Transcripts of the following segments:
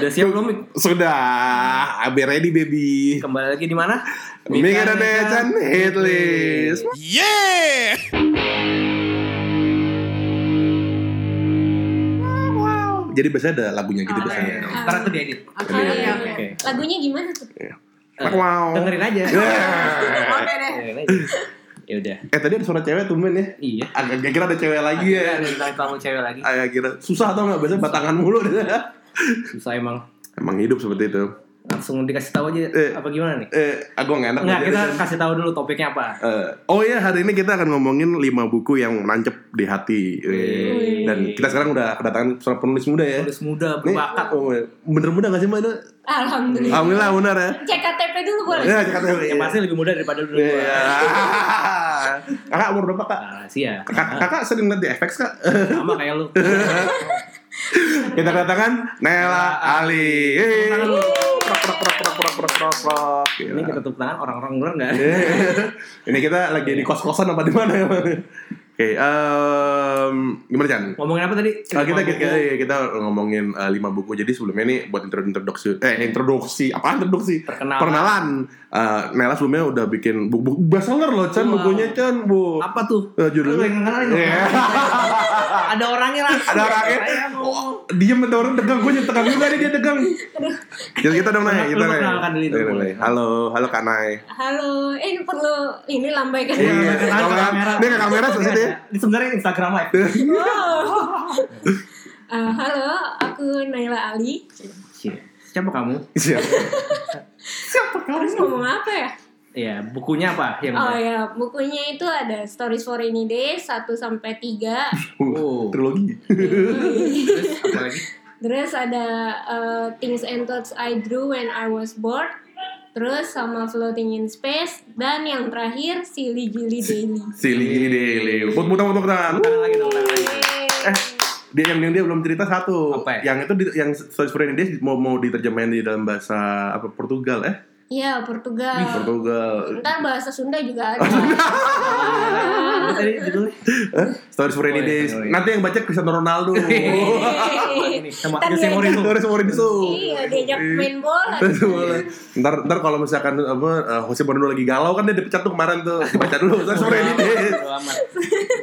Udah siap belum? Mik? Sudah, be ready baby. Kembali lagi di mana? Mika dan Nechan Hitlist. Yeah! Jadi biasanya ada lagunya gitu Oh, biasanya. iya. Ntar tuh diedit. Oke, Iya, oke. Oke. Lagunya gimana tuh? Eh, Wow. Dengerin aja. Yeah. Oke deh. Dengerin aja. Ya udah. Eh tadi ada suara cewek tumben ya. Iya. Agak gak kira ada cewek lagi ya. Ada tamu cewek lagi. Agak kira susah atau nggak biasanya batangan mulu. Susah emang. Emang hidup seperti itu. Langsung dikasih tahu aja Eh. apa gimana nih? Eh, aku nggak enak. Enggak, kita kasih tahu dulu topiknya apa. Eh, oh iya hari ini kita akan ngomongin 5 buku yang nancep di hati. Eh, Dan kita sekarang udah kedatangan seorang penulis muda ya. Tulis muda, Nih, berbakat. oh, bener muda gak sih mbak? itu? Alhamdulillah. Alhamdulillah benar ya. Cek KTP dulu boleh. Ya, cakap ya. Yang pasti lebih muda daripada dulu. Iya. Kakak umur berapa kak? Rahasia. Kak- Kakak sering lihat di FX kak? Sama kayak lu. Kita kedatangan Nela Ali. Yeay. Tangan lu. Prok, prok, prok, prok, prok, prok, prok, prok. Ini kita tepuk tangan orang-orang luar enggak? Ini kita lagi di kos-kosan apa di mana ya? Oke, em, gimana Chan? Ngomongin apa tadi? Ah, kita, Buku. kita, kita ngomongin eh, lima buku. Jadi sebelumnya ini buat intro introduksi, eh introduksi, apa introduksi? Perkenalan. Perkenalan. Eh, Nela sebelumnya udah bikin buku, buku bestseller loh Chan, Wow. bukunya Chan, bu. Apa tuh? Lu judulnya. yang kenalin dong. Iya. Ada orangnya lah. Ada orangnya. Diem ada orang tegang, gue tegang juga nih dia tegang. Jadi kita dong nanya, kita Iya, boleh. Halo, halo Kanai. Halo, eh ini perlu ini lambaikan. Iya, Iya, kamera. kamera. Ini ke kamera. Ini sebenarnya Instagram live. Wow. Eh, halo, aku Naila Ali. Siapa kamu? Siap. Harus ngomong apa ya? Iya, bukunya apa? Yang Oh ya, bukunya itu ada Stories for Rainy Days 1 sampai 3. Oh. Trilogi. Terus apa lagi? Terus ada uh, Things and Thoughts I Drew When I Was Bored. Terus sama Floating in Space dan yang terakhir Silly Gilly Daily. Silly gini deh. Tepuk tangan, tepuk tangan. Tangan lagi dong, tangan lagi. Eh, dia yang, yang dia belum cerita satu. Apa ya? Yang itu di- yang Stories for Rainy Days mau mau diterjemahin di dalam bahasa apa Portugal eh? Iya, Portugal. Portugal. Ntar bahasa Sunda juga ada. Tadi judulnya? Stories for Rainy Oh, iya, Days. oh, iya. Nanti yang baca Cristiano Ronaldo. Ini sama Jose Mourinho. Stories for Rainy Days. Iya, diajak main bola. ntar ntar kalau misalkan apa eh, Jose Mourinho lagi galau kan dia dipecat tuh kemarin tuh dibaca dulu Stories for Rainy Days.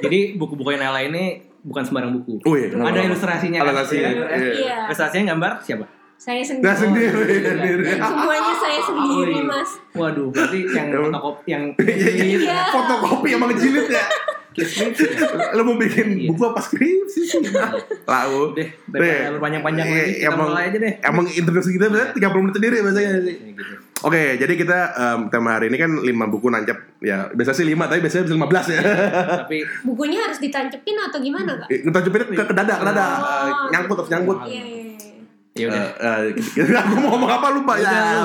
Jadi buku-buku yang Nela ini bukan sembarang buku. Oh iya? Ada ilustrasinya kan? Ilustrasi, Iya. iya. Iya. Ilustrasinya gambar siapa? Saya sendiri. Nah sendiri sendiri. Semuanya saya sendiri, Oh, iya. Mas. Waduh, berarti yang Emang? fotokop yang Iya. Fotokopi emang jilid ya. Lo mau bikin Iya. buku apa skripsi sih? Lalu Deh, daripada lu panjang-panjang Iya, lagi, kita emang, mulai aja deh. Emang introduksi kita berarti 30 menit sendiri bahasanya sih. Ini gitu. Oke, jadi kita em, tema hari ini kan 5 buku nancap ya. Biasa sih 5 tapi biasanya bisa 15 ya. Tapi Bukunya harus ditancepin atau gimana, Kak? Kita cepet ke, ke dada, ke dada. Oh. Nyangkut terus nyangkut. Iya, iya, iya. Ya udah. Eh, eh, aku mau ngomong apa lupa ya.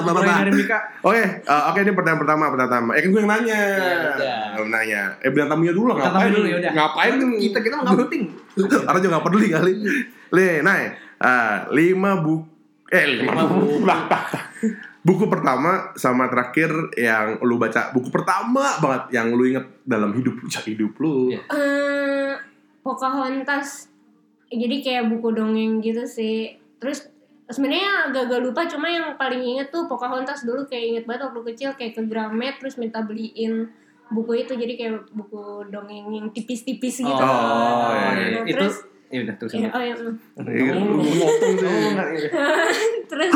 Mika. Oke, eh, oke ini pertanyaan pertama, pertanyaan pertama. Eh kan gue yang nanya. Ya, udah. Nanya. Eh bilang tamunya dulu lah, Kita ngapain? tamu dulu ya udah. Ngapain Kita kita nggak penting. Orang juga gak peduli kali. Le, nah, eh, lima buku, eh lima Lima buku, buku. Lah, lah, lah. buku pertama sama terakhir yang lu baca, buku pertama banget yang lu inget dalam hidup lu, cak hidup lu. Iya. Eh, Pocahontas. Jadi kayak buku dongeng gitu sih. Terus sebenarnya agak-agak lupa cuma yang paling inget tuh Pocahontas dulu kayak inget banget waktu kecil kayak ke Gramet terus minta beliin buku itu jadi kayak buku dongeng yang tipis-tipis gitu. Oh, iya, iya. Nah, Itu terus ya udah terus. ya, oh ya, mm. Iya. Oh, enggak, iya. terus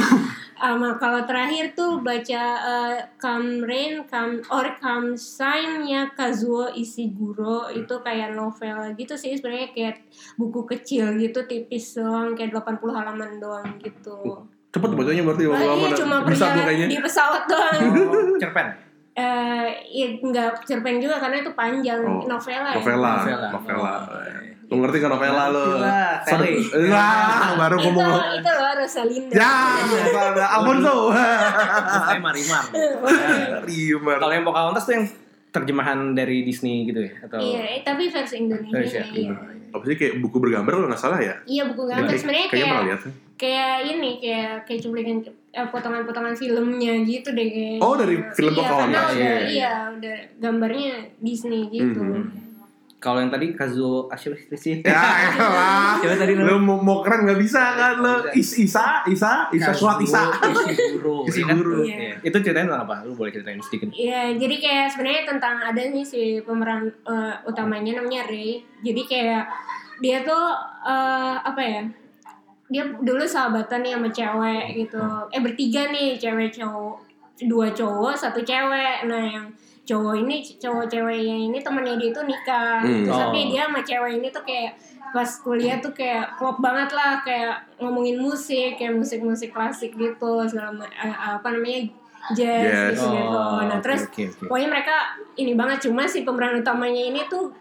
sama kalau terakhir tuh baca eh, Come Rain Come or Come Shine nya Kazuo Ishiguro itu kayak novel gitu sih sebenarnya kayak buku kecil gitu tipis doang kayak 80 halaman doang gitu. Cepet bacanya berarti Oh, lama iya, cuma bisa kayaknya. di pesawat doang. Oh, cerpen. Eh, iya nggak cerpen juga karena itu panjang Oh, novela ya. Novela, Novela. novela. Oh, Lu ngerti kan novela lu? Lah, Sally. Wah, baru Itu ngomong. itu loh Rosalinda. Ya, ada Alfonso. Saya Marimar. Rimar. Kalau yang Pocahontas tuh yang terjemahan dari Disney gitu ya atau Iya, eh, tapi versi Indonesia. Indonesia. Iya. Apa sih kayak buku bergambar kalau nggak salah ya? Iya buku gambar Kayak- sebenarnya kayak lihat. kayak ini kayak kayak cuplikan eh, potongan-potongan filmnya gitu deh kayak. Oh, dari film iya, karena udah Iya, iya, iya. udah gambarnya Disney gitu. Mhm. Kalau yang tadi Kazuo Ashiro sih. Ya elah. Coba tadi Lu mau, mau keren nggak bisa kan lo. Nggak Is, Isa, Isa, Isa Suat Isa. Ishiguro. Ishiguro. Iya. Itu ceritain tentang apa? Lu boleh ceritain sedikit. Iya, jadi kayak sebenarnya tentang ada nih si pemeran eh, utamanya namanya Ray. Jadi kayak dia tuh eh, apa ya? Dia dulu sahabatan nih sama cewek gitu. Eh bertiga nih, cewek cowok. Dua cowok, satu cewek. Nah, yang cowok ini cowok ceweknya ini temennya dia tuh nikah. Hmm. Terus Oh. tapi dia sama cewek ini tuh kayak pas kuliah tuh kayak klop banget lah kayak ngomongin musik kayak musik-musik klasik gitu segala eh, apa namanya jazz, Jazz. gitu gitu. Oh, Nah, terus oke, oke. pokoknya mereka ini banget cuma si pemeran utamanya ini tuh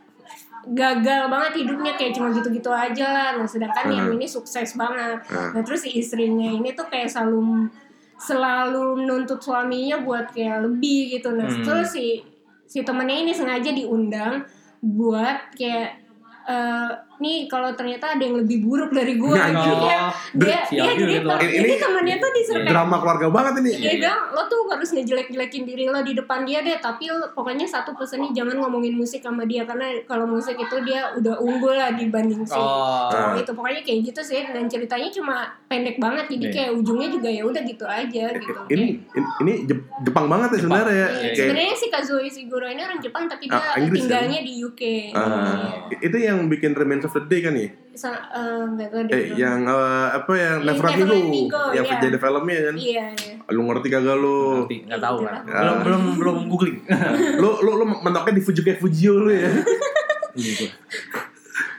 gagal banget hidupnya kayak cuma gitu-gitu aja lah nah sedangkan yang Hmm. ini sukses banget Hmm. nah terus si istrinya ini tuh kayak selalu selalu menuntut suaminya buat kayak lebih gitu nah Hmm. terus si si temennya ini sengaja diundang buat kayak eh nih kalau ternyata ada yang lebih buruk dari gue Nah, oh. kayak dia dia jadi tuh. jadi Ini- temennya tuh disuruh kayak Drama keluarga banget ini. Dia bilang lo tuh harus ngejelek-jelekin diri lo di depan dia deh Tapi lo, pokoknya satu pesannya jangan ngomongin musik sama dia Karena kalau musik itu dia udah unggul lah dibanding si Oh. cowok itu Pokoknya kayak gitu sih Dan ceritanya cuma pendek banget Jadi Iya. kayak ujungnya juga ya udah gitu aja gitu Ini ini, ini Jep- Jepang banget ya sebenarnya ya. Iya, Kayak- Sebenarnya si Kazuo Ishiguro ini orang Jepang Tapi dia Ah, Inggris tinggalnya di UK Ah, Iya. itu yang bikin Remains of the Day kan ya? Sa- eh, nggak tahu deh Eh, yang eh, apa yang Iya, Never Let Me Go, yang iya. jadi filmnya kan? Iya, iya Lu ngerti kagak lu? Ngerti, nggak tahu kan. Ya. Belum belum belum googling. lu lu lu mentoknya di Fujio kayak Fujio lu ya. Gitu.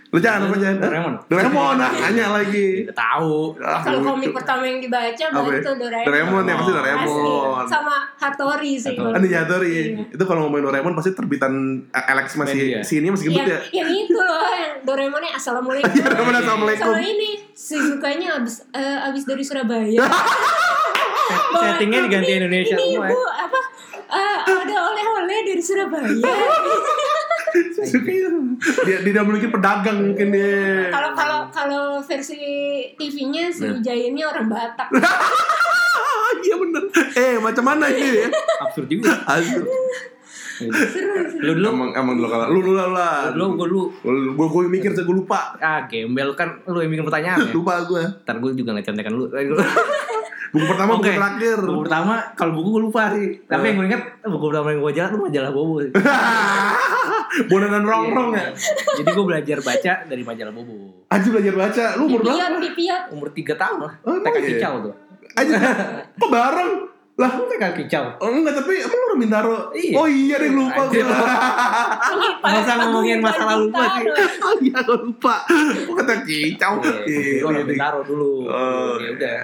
Lu jangan apa jangan? Doraemon. Doraemon nah, nanya lagi. Tahu. Ah, Kalau komik pertama yang dibaca baru ya? itu Doraemon. Doraemon ya pasti Doraemon. Sama Hattori sih. Hattori. Kan di Jatori. Iya. Itu kalau ngomongin Doraemon pasti terbitan eh, Alex masih sini masih gendut ya. yang itu loh, yang Doraemonnya Assalamualaikum. Iya, Doraemon Assalamualaikum. Sama ini, Shizukanya abis, eh, abis dari Surabaya. Settingnya diganti Ini- Indonesia ini semua. ibu, ya. apa, eh, ada oleh-oleh dari Surabaya. dia dia memiliki pedagang mungkin dia. Kalau kalau kalau versi TV-nya si Nah. Jayannya orang Batak. Iya bener. Eh macam mana ini? ya? Absurd juga. Aduh. Lu dulu Emang emang dulu kalau lu lu lah lah. lu gue lu Gue gue mikir gue lupa. ah gembel kan lu yang bikin pertanyaan ya. Lupa gue. Ntar gue juga ngecontekan lu. Buku pertama Oke. buku terakhir. Buku pertama kalau buku gue lupa sih. Tapi yang gue ingat buku pertama yang gue jalan tuh majalah Bobo. sih. Bonenan rongrong ya. Jadi gue belajar baca dari majalah Bobo. Aji belajar baca. Lu umur berapa? Pipiot, pipiot. Umur 3 tahun lah. Oh, TK iya? kicau tuh. Aji kok bareng? Lah, Lu TK kicau. oh, enggak tapi emang lu orang Bintaro? Iya. Oh iya deh lupa gue. Anjir. Nggak usah ngomongin masa lalu gue sih. Oh iya gue lupa. Gue kata kicau. Iya, Iya, gue orang iya, Bintaro dulu. Oh, ya udah.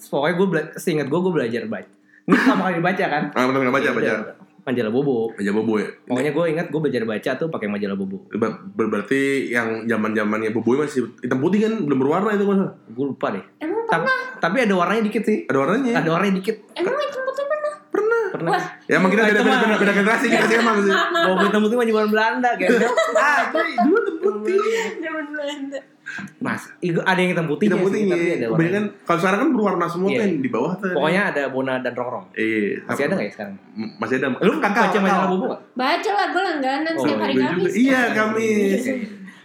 Pokoknya gue bela- seingat gue gue belajar baca. Ini pertama kali dibaca kan? Ah, bener nggak baca Ya baca. Majalah Bobo. Baca bobo ya. Pokoknya gue ingat gue belajar baca tuh pakai majalah Bobo. Ber- ber- berarti yang zaman zamannya boboy masih hitam putih kan belum berwarna itu kan? Gue lupa deh. Emang Ta- tapi ada warnanya dikit sih. Ada warnanya? Ada warnanya dikit. Emang itu putih pernah? Pernah. Pernah. Wah. Ya emang kita beda beda beda, beda generasi kita sih emang sih. Bobo hitam putih mah zaman Belanda kayaknya. Ah, itu dulu hitam putih. Zaman Belanda. Mas, ada yang hitam putihnya Hitam sih, putihnya. tapi ada Kebanyakan warnanya. kalau sekarang kan berwarna semua Iya. tuh yang di bawah tuh. Pokoknya ada Bona dan Rongrong. Iya. Masih ada nggak ya sekarang? Masih ada. Lu kakak baca majalah Bobo nggak? Baca lah, gue langganan Oh, setiap hari Gue Kamis. juga. Iya, Kamis.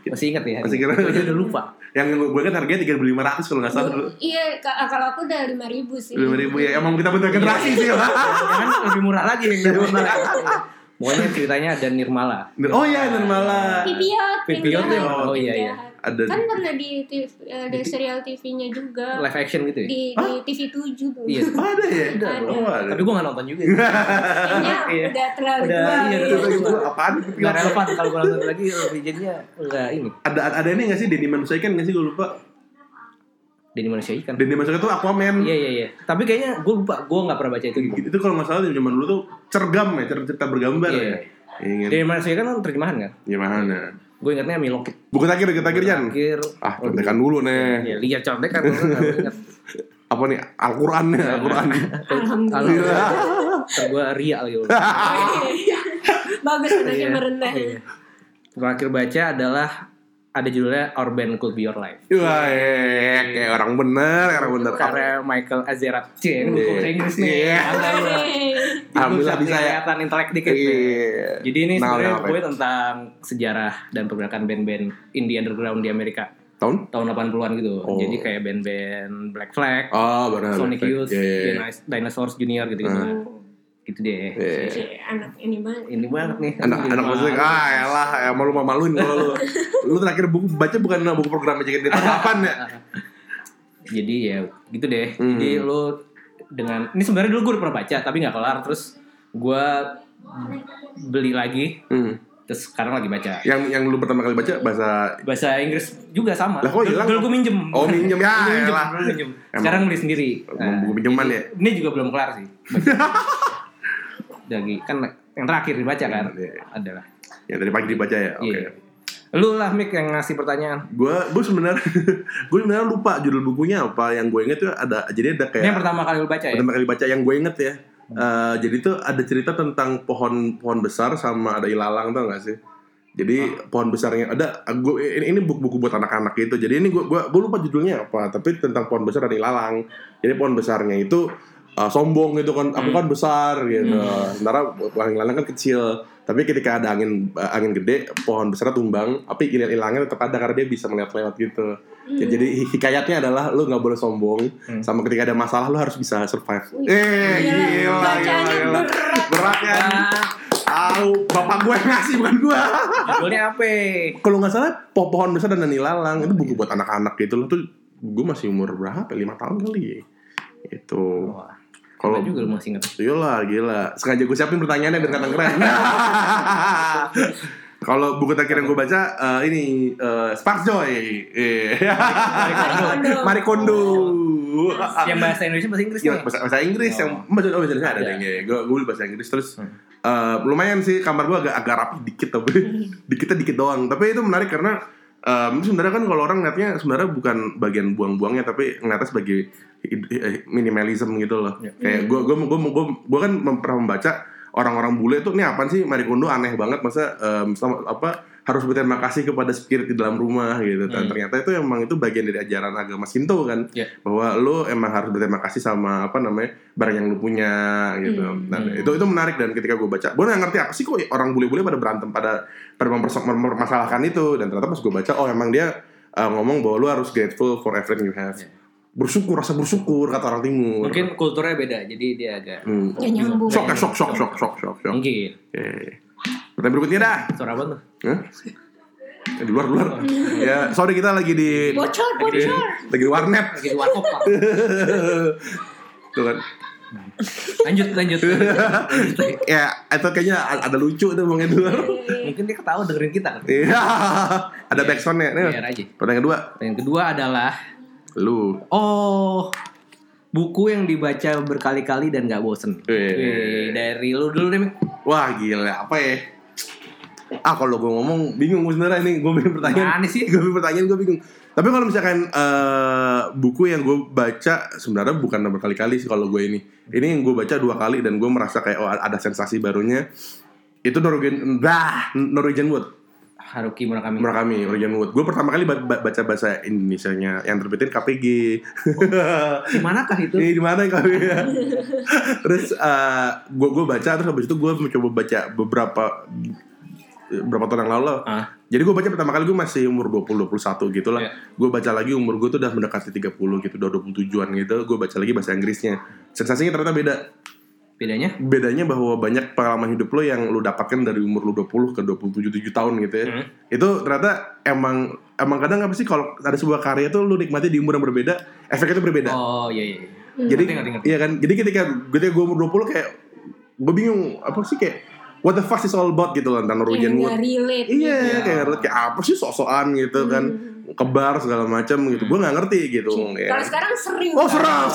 Masih ingat ya? Masih kira. Gue udah lupa. Yang gue kan harganya tiga ribu lima ratus kalau nggak salah dulu. Iya, ka- kalau aku udah lima ribu sih. Lima ribu ya. Emang kita bentuk generasi sih. Jangan lebih murah lagi yang dari Bona. Pokoknya ceritanya ada Nirmala. Oh iya, Nirmala. Pipiot, Pipiot tuh yang- oh iya, iya. Ada. Kan pernah di TV, eh, di serial TV-nya juga. Live action gitu ya? Di, di TV 7 tuh. Iya. Oh, ada ya? Ada. Oh, ada. Tapi gue gak nonton juga. Kayaknya Iya. udah terlalu Udah, tua. iya, ya. udah Itu tua. apaan? Gak relevan kalau gue nonton lagi jadinya enggak ini. Ada ada ini nggak sih Denny Manusia kan nggak sih gue lupa. Denny manusia ikan. Denny Manusia itu Aquaman. Iya iya iya. Tapi kayaknya gue lupa, gue gak pernah baca itu gitu. Itu kalau nggak salah di zaman dulu tuh cergam ya, cer- cerita bergambar Iya. ya. Ingin Denny manusia ikan kan terjemahan kan? gimana? Gue ingatnya Milokit. Buku terakhir, buku terakhir Jan. Terakhir. Ah, contekan dulu nih. Ya lihat contekan. nggak. Apa nih? Al-Qur'an nih, Al-Qur'an. Alhamdulillah. Gue ria lagi. Bagus anaknya Iya, merendah. iya. Terakhir baca adalah ada judulnya Our Band Could Be Your Life. Wah, eh, kayak orang bener, orang bener. Karena Michael Azerat C ini buku bahasa Inggris nih. Iya. Alhamdulillah bisa ya. Kelihatan intelek dikit. Iya. Jadi ini Nah, sebenarnya nah, apa gue ya? tentang sejarah dan pergerakan band-band indie underground di Amerika Tahun? tahun 80-an gitu. Oh. Jadi kayak band-band Black Flag, Oh, benar. Sonic Youth. Dinos- Dinosaurs Junior gitu-gitu. Gitu deh. Cie, anak ini banget. Ini banget nih. anak anak musik ah elah ya malu maluin kalau lu lu terakhir buku baca bukan buku program aja di kapan ya Jadi ya gitu deh. Hmm. Jadi lu dengan ini sebenarnya dulu gue udah pernah baca tapi nggak kelar terus gue beli lagi hmm. terus sekarang lagi baca. yang yang lu pertama kali baca bahasa Bahasa Inggris juga sama. Lah, kok Dulu- hilang? Dulu gue minjem. Oh, minjem. Ya, minjem, minjem. Sekarang beli sendiri. Emang buku pinjaman ya? Ini juga belum kelar sih. Lagi kan yang terakhir dibaca kan? Iya. adalah. yang tadi pagi dibaca ya? Oke. Iya. Lu lah Mik yang ngasih pertanyaan. gue gue sebenarnya gue sebenarnya lupa judul bukunya apa. Yang gue inget tuh ada jadi ada Ini yang kayak pertama kali lu baca ya? pertama kali baca yang gue inget ya. Eh, jadi tuh ada cerita tentang pohon pohon besar sama ada ilalang tau gak sih? Jadi pohon besarnya ada gue ini, ini buku-buku buat anak-anak gitu. Jadi ini gue gua, gua lupa judulnya apa tapi tentang pohon besar dan ilalang. Jadi pohon besarnya itu uh, sombong gitu kan. Aku kan besar gitu. Sementara pohon ilalang kan kecil. Tapi ketika ada angin uh, angin gede pohon besar tumbang tapi ilang ilangnya tetap ada karena dia bisa melihat lewat gitu Ya, jadi hikayatnya adalah lu nggak boleh sombong sama ketika ada masalah lu harus bisa survive. Eh Gila, gila gila, gila. berat. berat kan Ah, tahu bapak gue ngasih bukan gue judulnya apa? kalau nggak salah po- pohon besar dan nilalang itu buku buat anak-anak gitu loh. Tuh gue masih umur berapa? Lima tahun kali itu Wah, kalau juga lu masih inget. Iyalah gila. Sengaja gue siapin pertanyaannya biar kata keren. Kalau buku terakhir yang gue baca eh, Ini eh, Sparks Joy. Eh. Kondo. Marie Kondo yang bahasa Indonesia bahasa Inggris Ya, nih. bahasa, bahasa Inggris yang bahasa oh, bahasa Indonesia ada yang gue gue bahasa Inggris. Terus eh, lumayan sih kamar gue agak agak rapi dikit tapi dikitnya dikit doang. Tapi itu menarik karena em, sebenarnya kan kalau orang ngeliatnya sebenarnya bukan bagian buang-buangnya tapi ngeliatnya sebagai eh, minimalism gitu loh Ya. kayak gue gue gue gue gue kan pernah membaca orang-orang bule tuh ini apa sih Marie Kondo aneh banget masa em, sama, apa harus berterima kasih kepada spirit di dalam rumah gitu dan Hmm. ternyata itu emang itu bagian dari ajaran agama Shinto kan Ya. bahwa lo emang harus berterima kasih sama apa namanya barang yang lo punya gitu. Hmm. Nah, itu itu menarik dan ketika gue baca, gue nggak ngerti apa sih kok orang bule-bule pada berantem pada pada mempermasalahkan itu dan ternyata pas gue baca oh emang dia uh, ngomong bahwa lo harus grateful for everything you have. Ya. Bersyukur, rasa bersyukur kata orang timur. Mungkin kulturnya beda, jadi dia agak Hmm. Gak nyambung. Shock, shock, shock, shock, shock, shock, shock. mungkin. Oke. Pertanyaan berikutnya dah. Suara apa tuh? Hah? Eh, di luar, luar. ya, sorry kita lagi di Bocor, lagi, bocor. lagi di warnet. Lagi di warkop Pak. Tuh kan. Lanjut, lanjut. ya itu kayaknya ada lucu tuh bang Edward Mungkin dia ketawa dengerin kita kan. iya ada backsoundnya nih Biar aja. pertanyaan kedua Yang kedua adalah lu oh buku yang dibaca berkali-kali dan gak bosen. Wih. Wih, dari lu dulu deh, Mik. wah gila apa ya ah kalau gue ngomong bingung gue sebenarnya ini gue bikin pertanyaan Mana sih? gue bikin pertanyaan gue bingung tapi kalau misalkan eh, buku yang gue baca sebenarnya bukan berkali-kali sih kalau gue ini ini yang gue baca dua kali dan gue merasa kayak oh ada sensasi barunya itu Norwegian bah Norwegian Wood Haruki Murakami. Murakami Norwegian Wood gue pertama kali ba- ba- baca bahasa Indonesia-nya yang terbitin KPG Di manakah itu? Ini di mana kami? terus gue gue baca terus habis itu gue mencoba baca beberapa beberapa tahun yang lalu. lah. Ah. Jadi gue baca pertama kali gue masih umur 20 21 gitu lah. Iya. Gue baca lagi umur gue tuh udah mendekati 30 gitu, udah 27-an gitu. Gue baca lagi bahasa Inggrisnya. Sensasinya ternyata beda. Bedanya? Bedanya bahwa banyak pengalaman hidup lo yang lo dapatkan dari umur lo 20 ke 27 7 tahun gitu ya. Hmm. Itu ternyata emang emang kadang apa sih kalau ada sebuah karya tuh lo nikmati di umur yang berbeda, efeknya tuh berbeda. Oh iya iya. Jadi Ngerti, ngerti, ngerti. iya kan. Jadi ketika ketika gue umur 20 kayak gue bingung apa sih kayak what the fuck is all about gitu loh tentang Norwegian Kayak Wood. relate. Iya, gitu. kayak kayak apa sih sok-sokan gitu kan. Kebar segala macam gitu. Gue nggak ngerti gitu. ya. Kalau sekarang sering. Oh serang,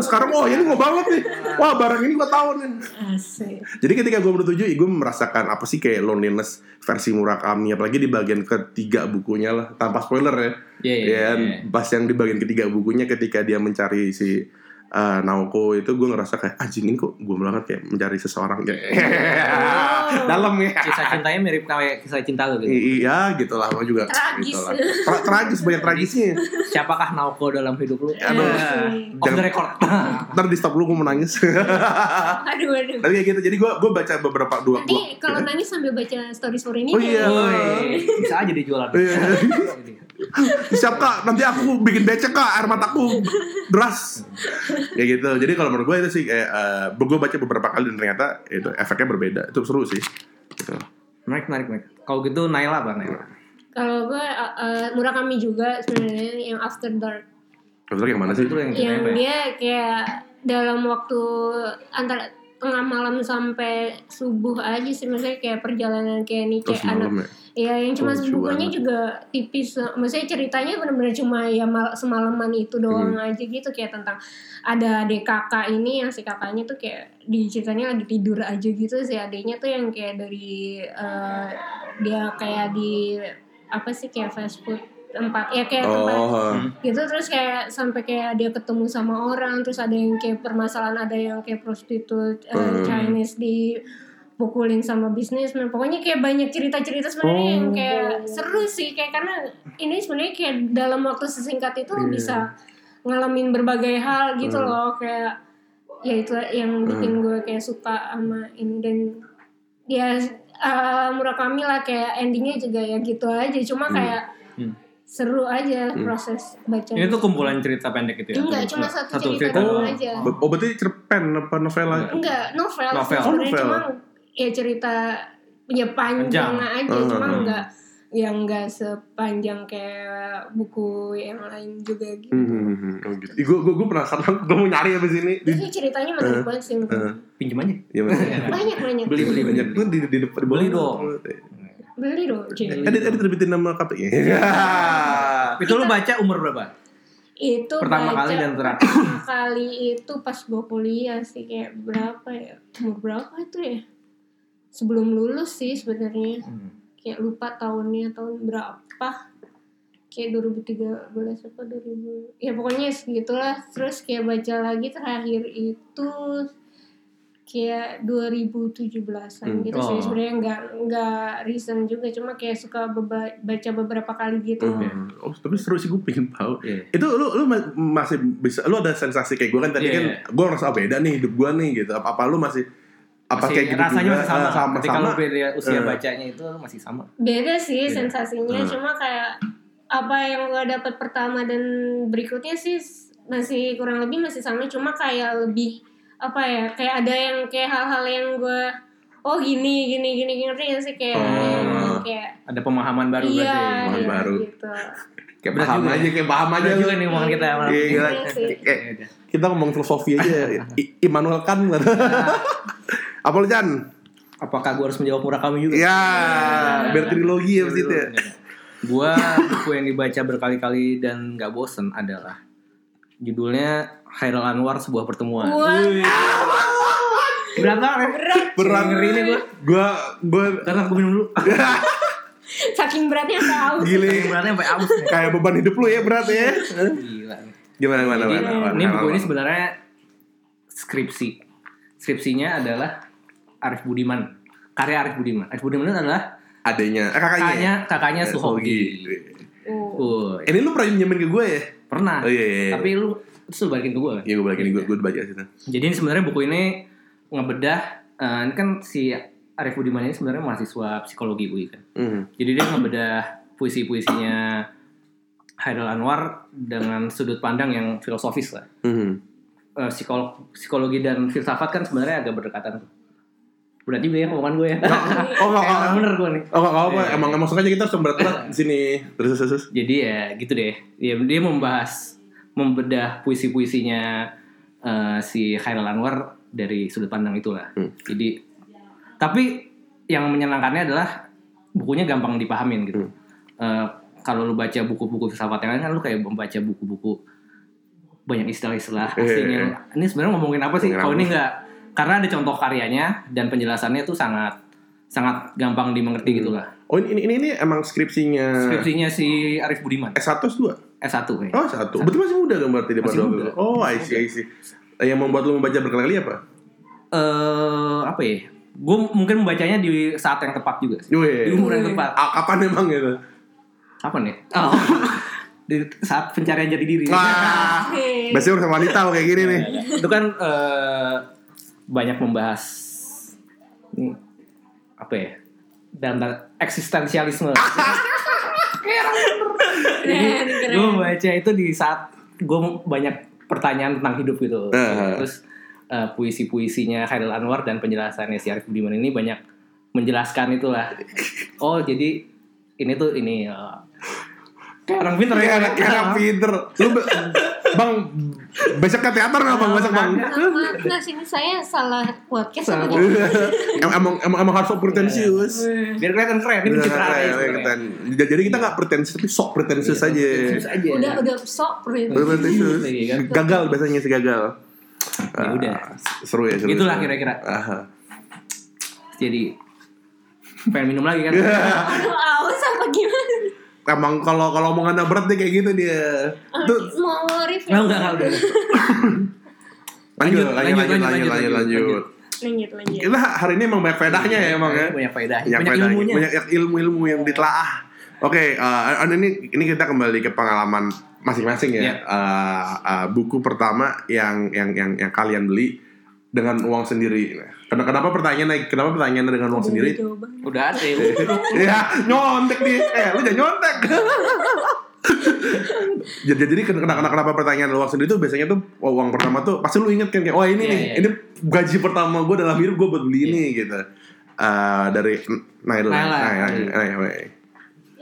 sekarang oh ini gue banget nih. Wah barang ini gue tahu nih. Asik. Jadi ketika gue bertujuh, gue merasakan apa sih kayak loneliness versi Murakami, apalagi di bagian ketiga bukunya lah, tanpa spoiler ya. Iya, iya, Ya, iya. pas yang di bagian ketiga bukunya ketika dia mencari si eh, Naoko itu gue ngerasa kayak anjing ini kok gue banget kayak mencari seseorang kayak dalam ya Kisah cintanya mirip kayak kisah cinta lu gitu. I- iya gitu lah gue juga Tragis. gitu lah. Tra- tragis banyak tragisnya Siapakah Naoko dalam hidup lu? Aduh. Eh, Off the record. ntar di stop lu gue mau nangis Aduh aduh. tapi kayak gitu jadi gue gue baca beberapa dua Nanti kalau nangis sambil baca story story ini Oh iya. Woi, bisa aja dijualan. Iya. Siap kak nanti aku bikin becek kak air mataku deras kayak gitu jadi kalau menurut gue itu sih kayak uh, gue baca beberapa kali dan ternyata itu efeknya berbeda itu seru sih gitu. Menarik, menarik, menarik. Kalau gitu Naila apa Naila? Kalau gue uh, uh, Murakami juga sebenarnya yang After Dark. Betul yang mana sih Itu yang yang ya? dia kayak dalam waktu antara tengah malam sampai subuh aja sih maksudnya kayak perjalanan kayak nih terus kayak anak ya ya yang cuma Oh, bukunya juga tipis maksudnya ceritanya benar-benar cuma ya mal- semalaman itu doang Hmm. aja gitu kayak tentang ada adik kakak ini yang si kakaknya tuh kayak di ceritanya lagi tidur aja gitu si adiknya tuh yang kayak dari eh, dia kayak di apa sih kayak fast food tempat ya kayak tempat oh gitu terus kayak sampai kayak dia ketemu sama orang terus ada yang kayak permasalahan ada yang kayak prostitut eh, Hmm. Chinese di pukulin sama bisnismen pokoknya kayak banyak cerita-cerita sebenarnya yang Oh. kayak seru sih kayak karena ini sebenarnya kayak dalam waktu sesingkat itu Iya. bisa ngalamin berbagai hal gitu Hmm. loh kayak ya itu yang bikin gue kayak suka sama ini dan ya eh, Murakami lah kayak endingnya juga ya gitu aja cuma Hmm. kayak Hmm. Seru aja proses baca Ini tuh kumpulan cerita pendek gitu ya? Enggak, cuma satu cerita doang. doang aja. oh berarti cerpen apa novela Enggak, novel, Novel. sih Oh, novel. cuma ya cerita ya panjang Panjang. aja, Hmm. cuma enggak yang enggak sepanjang kayak buku yang lain juga gitu. Hmm, oh gitu. Gue gue gue penasaran, gue mau nyari abis ini. Di, Jadi ceritanya menarik banget sih. eh, Pinjem aja. iya mana? Banyak banyak. Beli, beli. Banyak tuh di di depan di Beli bawah. dong. Beli dong. Dia dia terbitin nama KPI. Itu lu baca umur berapa? Itu Pertama baca kali dan terakhir. pertama kali itu pas gue kuliah sih kayak berapa ya? Umur berapa itu ya? Sebelum lulus sih sebenarnya. Hmm. kayak lupa tahunnya tahun berapa kayak 2013 apa 2000 ya pokoknya segitulah terus kayak baca lagi terakhir itu kayak 2017an Hmm. gitu sih Oh. sebenarnya nggak nggak recent juga cuma kayak suka beba- baca beberapa kali gitu Hmm. Oh, tapi seru sih gue pengen tahu. Iya. Itu lu lu ma- masih bisa lu ada sensasi kayak gue kan tadi Iya, kan iya. gue ngerasa oh, beda nih hidup gue nih gitu. Apa apa lu masih apa Masih- kayak gitu rasanya juga? masih sama. Eh, sama Ketika sama. lu beda usia Eh. bacanya itu masih sama. beda sih Beda. sensasinya Hmm. cuma kayak apa yang gue dapat pertama dan berikutnya sih masih kurang lebih masih sama cuma kayak lebih apa ya kayak ada yang kayak hal-hal yang gue oh gini gini gini ngerti gak sih kayak Oh. kayak Ada pemahaman baru iya, berarti. Pemahaman iya, baru. gitu Kayak Berat paham juga aja, ya. kayak paham aja. Juga nih omongan kita malam Iya, ini. gila. Iya. Kayak Iya, iya. kita ngomong filosofi aja. Immanuel Kant. Apa lu Chan? Apakah gue harus menjawab Murakami juga? Ya, biar trilogi ya begitu ya. Gua buku yang dibaca berkali-kali dan nggak bosen adalah judulnya Hairul Anwar sebuah pertemuan. Berat banget. ya? Berat. Ngeri nih gue. Gua gua Karena aku minum dulu. saking beratnya tahu gile Beratnya sampai aus kayak beban hidup lu ya berat ya. Gila. Gimana gimana Jadi, gimana? ini buku ini sebenarnya skripsi. Skripsinya adalah Arif Budiman. Karya Arif Budiman. Arif Budiman itu adalah adanya eh, kakaknya. kakaknya kakaknya Eh, Suhogi. oh. Uh, Ini lu pernah nyemin ke gue ya? pernah. Oh iya iya. iya. Tapi lu terus lu balikin ke gue kan? Iya gue balikin gue gue baca situ. Jadi ini sebenarnya buku ini ngebedah eh, ini kan si Arif Budiman ini sebenarnya mahasiswa psikologi UI kan. Hmm. Jadi dia ngebedah puisi-puisinya Hairul Anwar dengan sudut pandang yang filosofis lah. Hmm. Eh, psikolog, psikologi dan filsafat kan sebenarnya agak berdekatan tuh. Berat juga ya omongan gue ya. Oh enggak Emang enggak. bener gue nih. Oh enggak apa Iya. emang emang sengaja kita harus berat-berat di sini. Terus terus terus. Jadi ya gitu deh. Dia dia membahas membedah puisi-puisinya eh, si Khairul Anwar dari sudut pandang itulah. Hmm. Jadi tapi yang menyenangkannya adalah bukunya gampang dipahamin gitu. Hmm. Eh, kalau lu baca buku-buku filsafat yang lain kan lu kayak membaca buku-buku banyak istilah-istilah Iya, asing yang ini sebenarnya ngomongin apa sih? Kalau ini enggak karena ada contoh karyanya dan penjelasannya tuh sangat sangat gampang dimengerti Hmm. gitu lah. Oh ini, ini ini ini emang skripsinya Skripsinya si Arif Budiman. S1 S2. S1 kayaknya. Oh satu. Betul masih muda dong berarti daripada Masih muda. itu. Oh I see I see. Yang membuat lu membaca berkali-kali apa? Eh apa ya? Gue mungkin membacanya di saat yang tepat juga. sih. Di Wih. umur yang tepat. A- Kapan emang gitu? Kapan ya? Oh. di saat pencarian jati diri. Wah. Oke. Biasanya urusan wanita kalau kayak gini nih. Itu kan eh, banyak membahas ini apa ya? Dalam eksistensialisme. Keren, keren. gue baca itu di saat gue banyak pertanyaan tentang hidup gitu. Eh. Terus eh, puisi-puisinya Khairil Anwar dan penjelasannya si Arif Budiman ini banyak menjelaskan itulah. Oh jadi ini tuh ini eh, kayak orang pinter ya. Kayak anak pinter. Lu Bang besok ke teater nggak bang besok bang? Nah sini saya salah podcast Salah emang emang emang harus sok pretensius. Biar kelihatan keren. Sebenarnya. keren. Jadi kita nggak pretensius tapi sok pretensius aja. Pretensius aja. Udah udah sok pretensius. Iya, kan? Gagal biasanya sih gagal. Ya udah. Ah, seru ya seru. Itulah seru. kira-kira. Jadi pengen minum lagi kan. Aduh, aus apa gimana? Emang kalau kalau omongannya berat deh kayak gitu dia. Tuh Mau review? Enggak enggak enggak udah. lanjut Lanjut, lanjut lanjut lanjut lanjut, lanjut lanjut, lanjut. Lanjut lanjut. Kita hari ini emang banyak faedahnya ya emang ya. Banyak faedah. Banyak, Banyak faedahnya. ilmunya. banyak ilmu-ilmu yang ditelaah. Oke, eh, ini ini kita kembali ke pengalaman masing-masing ya. Iya. Eh, eh, buku pertama yang yang yang yang kalian beli dengan uang sendiri. Nah, Kenapa, kenapa pertanyaan naik? Kenapa pertanyaannya dengan uang sendiri? Jawaban. Udah ada. ya. ya nyontek nih eh lu jangan nyontek jadi jadi kenapa, kenapa kenapa pertanyaan uang sendiri tuh biasanya tuh oh, uang pertama tuh pasti lu inget kan kayak wah ini Iya, nih iya. ini gaji pertama gue dalam hidup gue buat beli ini gitu Eh dari Nail Naila. Nail, Nail, Nail.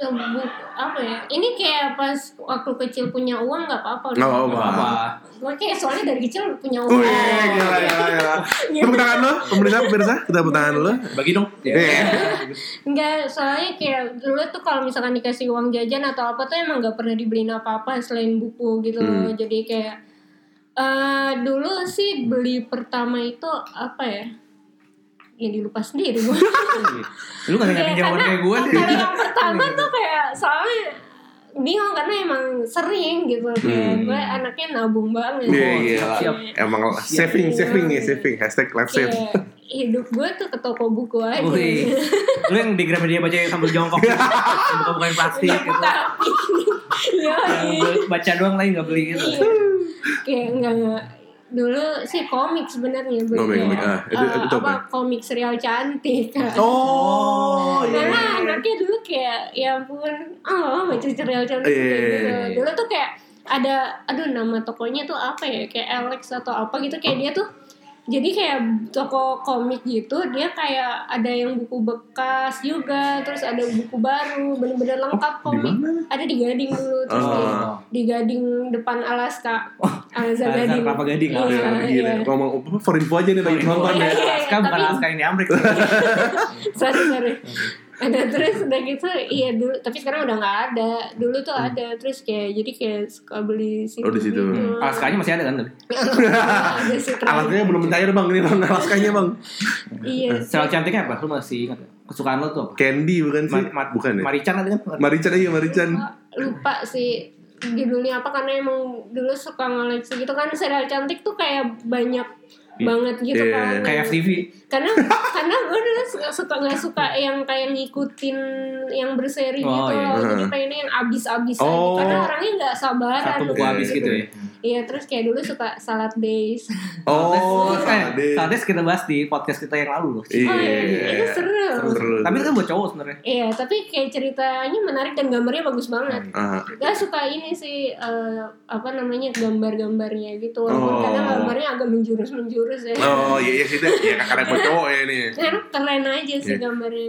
Ya, bu, apa ya? Ini kayak pas waktu kecil punya uang nggak apa-apa. Oh, Gak apa. Gue kayak soalnya dari kecil punya uang. Wih, gila, gila, gila. Tepuk tangan lo, pemirsa, pemirsa, kita tepuk tangan lo. Bagi dong. Iya. Enggak, soalnya kayak dulu tuh kalau misalkan dikasih uang jajan atau apa tuh emang nggak pernah dibeliin apa-apa selain buku gitu loh. Hmm. Jadi kayak eh dulu sih beli pertama itu apa ya? Ya dilupa sendiri gue. Lu gak ngasih jawaban kayak gue sih. Kalau yang pertama tuh kayak soalnya bingung karena emang sering gitu kayak Hmm. gue anaknya nabung banget. Iya, Oh, iya. siap. Emang saving, saving nih, saving. Hashtag life save. Kayak hidup gue tuh ke toko buku aja. Wih. Lu yang di Gramedia baca sambil jongkok. Buka-bukain plastik gitu. Tapi Iya, Yang baca doang lain gak beli gitu. iya. Kayak enggak dulu sih komik sebenarnya Komik, komik. kayak, Ah, itu- eh, itu apa apa? komik serial cantik kan. Oh, iya. Karena anaknya dulu kayak ya ampun, oh baca serial cantik Iya, iya, gitu. iya. Dulu tuh kayak ada aduh nama tokonya tuh apa ya kayak Alex atau apa gitu kayak dia tuh jadi kayak toko komik gitu dia kayak ada yang buku bekas juga terus ada buku baru bener-bener lengkap Oh, di komik mana? ada di Gading dulu terus Oh. di, di Gading depan Alaska Alaska Alaska Gading Kelapa Gading. Iya, Oh, gila. iya. Ngomong apa, for info aja nih bagi Info. penonton Iya, ya. iya. Alaska bukan tapi- Alaska ini Amrik. sorry sorry ada terus udah gitu iya dulu tapi sekarang udah nggak ada dulu tuh ada terus kayak jadi kayak suka beli situ Hmm. Oh, di situ. gitu. Alaskanya masih ada kan. Alatnya belum mencair bang, ini bang, alaskanya bang. iya sih. Serial cantiknya apa? Lu masih ingat? Kesukaan lu tuh apa? Candy bukan sih? Ma- ma- bukan ya? Marican ada kan? Marican aja, Marican. lupa sih judulnya apa karena emang dulu suka ngoleksi gitu kan serial cantik tuh kayak banyak banget gitu Iya. kan Kayak FTV. Karena karena gue dulu suka suka nggak suka yang kayak ngikutin yang berseri Oh, gitu iya. loh. jadi pengennya yang abis-abis Oh. aja karena orangnya nggak sabaran Satu buku Iya, habis iya, gitu iya. ya. iya terus kayak dulu suka salad days Oh, eh, Sade. Sades kita bahas di podcast kita yang lalu loh. Iya. oh iya itu seru Seru. Tapi itu kan buat cowok sebenarnya. iya tapi kayak ceritanya menarik dan gambarnya bagus banget Gak suka ini sih eh, apa namanya gambar-gambarnya gitu walaupun Oh. kadang gambarnya agak menjurus-menjurus ya Oh iya iya sih deh, ya buat cowok ya ini. Karena keren aja sih Iya. gambarnya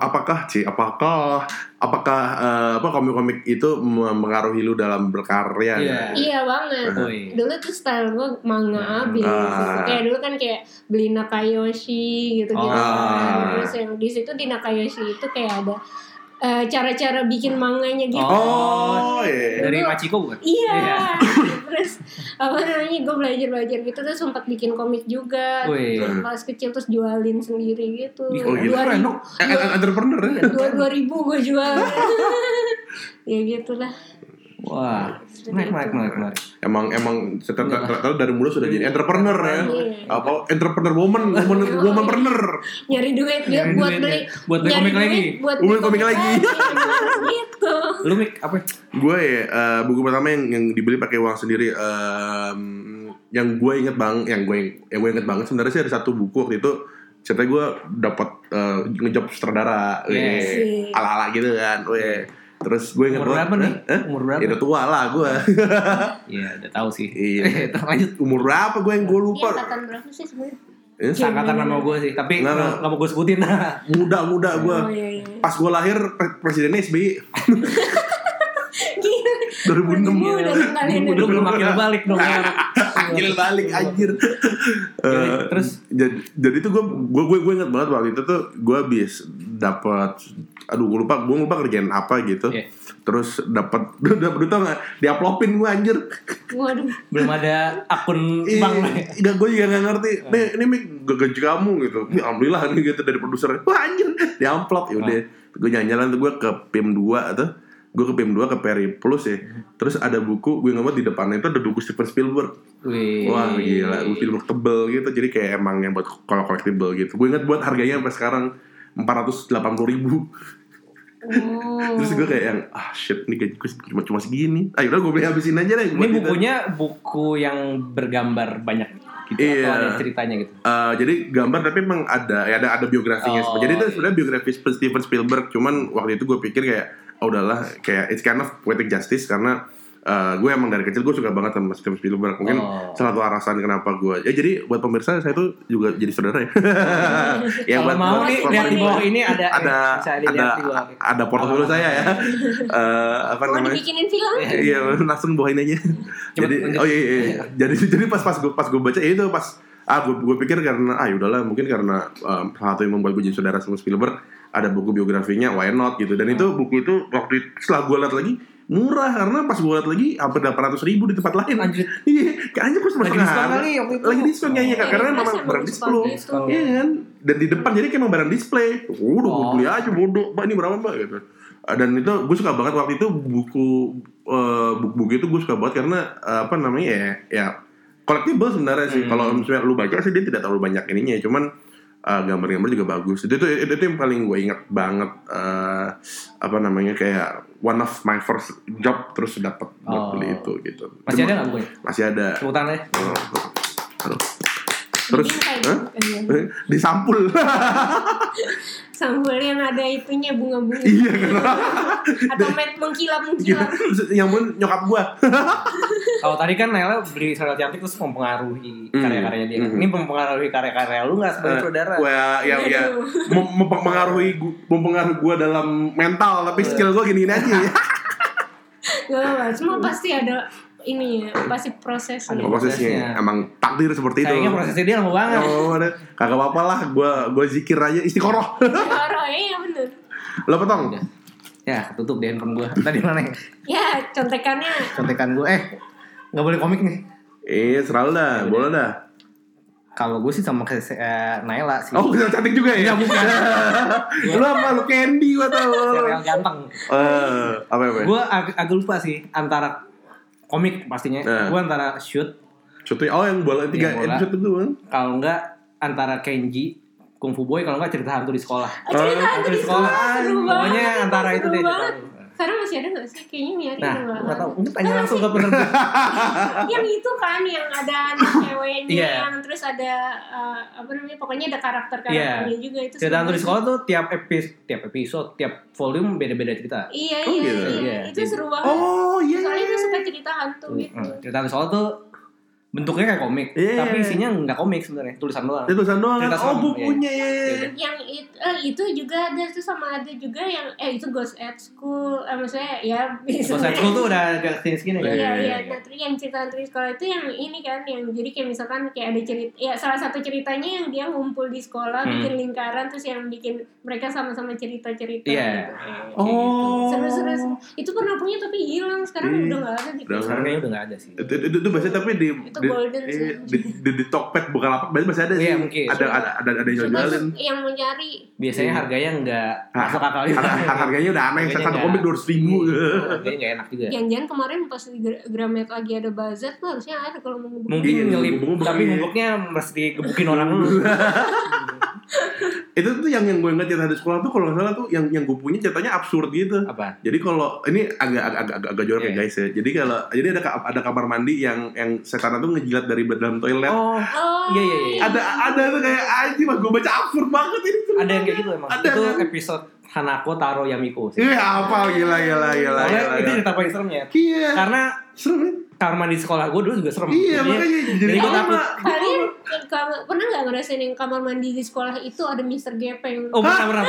apakah sih apakah apakah eh, apa komik-komik itu mempengaruhi lu dalam berkarya Iya. Iya banget. Oh, iya. Dulu tuh style gue manga abis. Ah. Kayak dulu kan kayak beli Nakayoshi gitu-gitu. Ah. Terus yang di situ di Nakayoshi itu kayak ada eh, cara-cara bikin manganya gitu. Oh, iya. Dari Machiko bukan? Iya. terus apa namanya gue belajar-belajar gitu terus sempat bikin komik juga. Pas kecil terus jualin sendiri gitu. Oh, gila. Dua Keren ribu, dong. Eh, entrepreneur ya? dua dua ribu gue jual. ya gitulah. Wah, menarik, menarik, menarik, menarik. Emang emang ternyata dari mulut sudah jadi entrepreneur ya. Iya. Apa entrepreneur woman, woman womanpreneur. nyari duit dia Nyari buat beli ya. Buat beli komik lagi. buat beli komik lagi. gitu Lu mik apa? Gue ya eh, buku pertama yang yang dibeli pakai uang sendiri yang gue inget bang, yang gue yang gue inget banget sebenarnya sih ada satu buku waktu itu ceritanya gue dapat eh, ngejob sutradara, Yes. ala ala gitu kan, weh. Terus gue inget Umur berapa nih? Hah? Umur berapa? Ya udah tua lah gue. Iya, udah tahu sih. Iya. Terus lanjut. Umur berapa gue yang gue Ini lupa. angkatan berapa sih sebenarnya Ya, Seangkatan nama gue sih, tapi Nggak, nggak nggak. nggak mau gue sebutin. muda muda gue. oh iya iya Pas gue lahir pre- presidennya SBY gila 2006. udah belum akil balik dong. Anjir balik anjir. Eh, terus? jadi, jadi tuh gue gue gue gue inget banget waktu itu tuh gue habis dapat aduh gue lupa gue lupa kerjaan apa gitu. Iya. Terus dapat dapat duit tau nggak diaplopin gue anjir. waduh Belum ada akun lah. Enggak gue juga gak ngerti. Nih ini mik gue gaji kamu gitu. Ya, alhamdulillah nih gitu dari produser. Wah anjir di amplop ya udah. Gue jalan-jalan tuh gue ke PIM 2 tuh. Gue ke PIM 2 ke Peri Plus ya. Terus ada buku gue nggak di depannya itu ada buku Steven Spielberg. Wih. Wah gila, gue Spielberg tebel gitu. Jadi kayak emang yang buat kalau collectible gitu. Gue inget buat harganya sampai sekarang 480 ribu. oh Terus gue kayak yang ah shit nih gaji gue cuma cuma segini. Ayo udah gue beli habisin aja deh. Ini buat itu. bukunya buku yang bergambar banyak gitu Iya. atau ada ceritanya gitu. Eh, jadi gambar tapi emang ada ya ada ada biografinya. Oh, jadi itu iya. sebenarnya biografi Steven Spielberg. Cuman waktu itu gue pikir kayak oh udahlah kayak it's kind of poetic justice karena eh, gue emang dari kecil gue suka banget sama Steven Spielberg. Mungkin Oh. salah satu alasan kenapa gue ya jadi buat pemirsa saya tuh juga jadi saudara ya. ya Kalau mau nih buat- lihat di bawah ini ada ada ada ada portofolio saya ya. Eh, apa mau namanya? dibikinin film Iya, langsung bawain aja. jadi, oh iya, iya, iya. Jadi, jadi pas pas gue pas gue baca ya itu pas ah gue gue pikir karena ah yaudahlah mungkin karena um, salah satu yang membuat gue jadi saudara sama Spielberg ada buku biografinya why not gitu dan itu buku itu waktu itu- setelah gue lihat lagi murah karena pas gue lihat lagi hampir delapan ratus ribu di tempat lain Anjir. iya kayaknya gue sama Lagi setengah itu. lagi diskon kayaknya Kak. Oh. karena Iya, memang emang barang display iya kan dan di depan jadi kayak barang display gue Oh. beli aja bodoh mbak ini berapa mbak gitu Uh, dan itu gue suka banget waktu itu buku uh, buku-buku itu gue suka banget karena uh, apa namanya ya ya collectible sebenarnya sih Hmm. kalau misalnya lu baca sih dia tidak terlalu banyak ininya cuman uh, gambar-gambar juga bagus itu, itu itu itu yang paling gue ingat banget uh, apa namanya kayak one of my first job terus dapat Oh. beli itu gitu Masih ada Itu- nggak bukunya? masih ada Tepuk tangan ya. Oh, aduh. Terus kayak Hah? gitu. disampul sambal yang ada itunya bunga-bunga iya kan atau met mengkilap Gila, mengkilap yang pun nyokap gua Kalau tadi kan Nela beli serial cantik terus mempengaruhi Hmm. karya-karyanya dia. Hmm. Ini mempengaruhi karya-karya lu nggak sebagai Eh, saudara? gua ya ya Aduh. mem- mempengaruhi gua, mempengaruhi gua dalam mental tapi skill gua gini aja ya Gak apa semua pasti ada ini ya pasti prosesnya Ada prosesnya Prosesnya. emang takdir seperti itu Sayangnya prosesnya dia lama banget. Oh, ada. kagak apa-apa lah gua gua zikir aja istiqoroh Orang ya bener lo potong. Ya, tutup deh handphone gua. Tadi mana ya? ya contekannya Contekan gua. Eh, nggak boleh komik nih. eh selalu dah boleh dah Kalau gue sih sama kayak eh, Naila sih. oh bisa cantik juga ya bukan. lu apa lu candy gua tau serial ganteng. Eh, apa apa Gue ag agak lupa sih antara komik pastinya. Eh. Gue antara shoot Contohnya oh yang bola tiga Yang bola. episode itu kan kalau enggak antara Kenji Kung Fu Boy kalau enggak cerita hantu di sekolah. Oh, cerita Oh, hantu di sekolah. sekolah Pokoknya antara itu deh. Sekarang masih ada gak sih kayaknya nyari Nah, udah nggak tahu. Mungkin tanya langsung ke penerbit. yang itu kan yang ada anak ceweknya Iya. yang terus ada uh, apa namanya pokoknya ada karakter karakternya juga itu Cerita hantu di sekolah tuh tiap episode, tiap episode, tiap volume beda-beda cerita. iya Oh, iya, gitu. iya, Iya, itu seru banget oh iya soalnya dia suka cerita hantu gitu Cerita hantu di sekolah tuh bentuknya kayak komik, Iya. tapi isinya nggak komik sebenarnya, tulisan doang. itu tulisan doang Cerita oh sama, bukunya ya yang itu eh, itu juga ada tuh sama ada juga yang eh itu Ghost at School eh, maksudnya ya Ghost at School tuh udah agak sini-sini kan? Iya Iya, iya, iya. nah terus yang cerita hantu di sekolah itu yang ini kan yang jadi kayak misalkan kayak ada cerita ya salah satu ceritanya yang dia ngumpul di sekolah Hmm. bikin lingkaran terus yang bikin mereka sama-sama cerita-cerita Iya. gitu. Eh, oh Seru-seru seru. Itu pernah punya tapi hilang sekarang Iya. udah nggak ada di Udah Sekarang kayaknya udah nggak ada sih. itu, itu, itu, itu biasanya tapi di Itu di, golden iya, sih. di, di, di Tokped bukan apa berarti masih ada sih Iya, mungkin. ada ada ada ada yang tuh yang mau nyari Biasanya harganya nggak Ah, masuk akal juga. Har- har- harganya udah aneh Harganya satu komik dua ribu Harganya nggak enak juga. Jangan-jangan kemarin pas di Gra- Gramet lagi ada bazar tuh harusnya ada kalau mau ngebuk. Mungkin Iya, ngelip, tapi iya. ngubuknya mesti gebukin orang dulu. itu tuh yang yang gue ingat cerita di sekolah tuh kalau nggak salah tuh yang yang gue punya ceritanya absurd gitu Apa? jadi kalau ini agak agak agak, agak jorok ya Iya. guys ya jadi kalau jadi ada ada kamar mandi yang yang setan tuh ngejilat dari dalam toilet Oh, Oh, Iya, iya, iya. ada ada tuh kayak anjing mah gue baca absurd banget ini ada yang kayak gitu emang. Ada, itu kan? episode Hanako Taro Yamiko sih. Iya apa gila gila gila gila, itu gila. cerita paling seremnya. Iya Karena serem ya? Kamar mandi sekolah gue dulu juga serem. Iya makanya jadi gue takut. Kalian kamar- pernah nggak ngerasain yang kamar mandi di sekolah itu ada Mister Gepeng? Oh, pernah, pernah.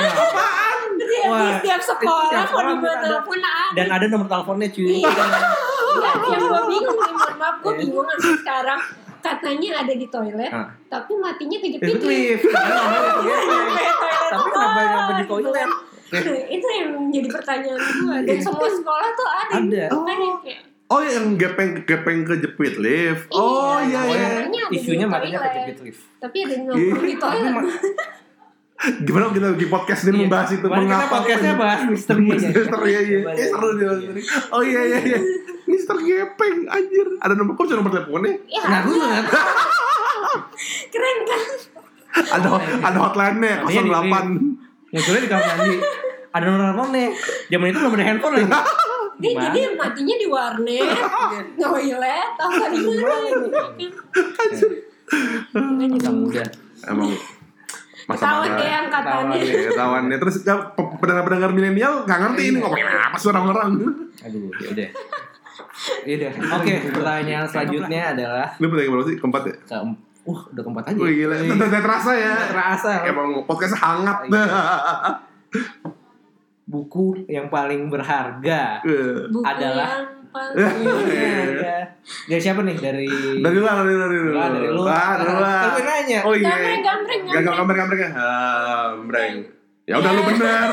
Jadi di setiap sekolah sekolah di mana pun ada. Dan ada nomor teleponnya cuy. Iya, yang gue bingung nih, mohon maaf gue Iya. bingung sampai sekarang. Katanya ada di toilet, Ah. tapi matinya kejepit toilet Tapi kenapa kenapa di toilet? itu yang menjadi pertanyaan gue dan semua sekolah tuh ada, Ada. Kayak Oh yang gepeng gepeng kejepit lift. Oh iya Iya. iya. Ada di Isunya matanya toilet. kejepit lift. tapi ada yang Tapi toilet mah- Gimana kita di podcast ini membahas itu Kemarin kita mengapa podcastnya bahas misterinya. Mister iya iya. Coba Eh, seru dia. Oh iya iya iya. Mister Gepeng anjir. Ada nomor kok nomor teleponnya? ya Nah, gue juga nggak tahu. keren kan Ada ada hotline-nya Namanya di- 08. Ngeculnya di kamar mandi. Ada nomor teleponnya. Zaman itu belum ada handphone lagi. dia Gimana? jadi matinya di warnet toilet apa di mana Kita muda. Emang masa ketahuan deh angkatannya Ketahuan. Iya, ketahuannya terus ya, pe- pendengar-pendengar milenial nggak ngerti ini ngomong apa sih orang-orang. Aduh, ya udah. Ya. Oke, pertanyaan selanjutnya adalah Ini pertanyaan berapa sih? Keempat ya? ke Wah, udah keempat aja. Wih gila, tidak terasa ya. Terasa. Emang podcast hangat. Buku yang paling berharga. buku Adalah- yang paling Iya. Dari siapa nih? Dari dari lu, dari lu, dari lu. Enggak, dari lu. Ah, dari lu. Gue nanya. Oh iya. gambreng gambreng Gak gak gambar gambar gak? Gambreng. Ya udah lu bener.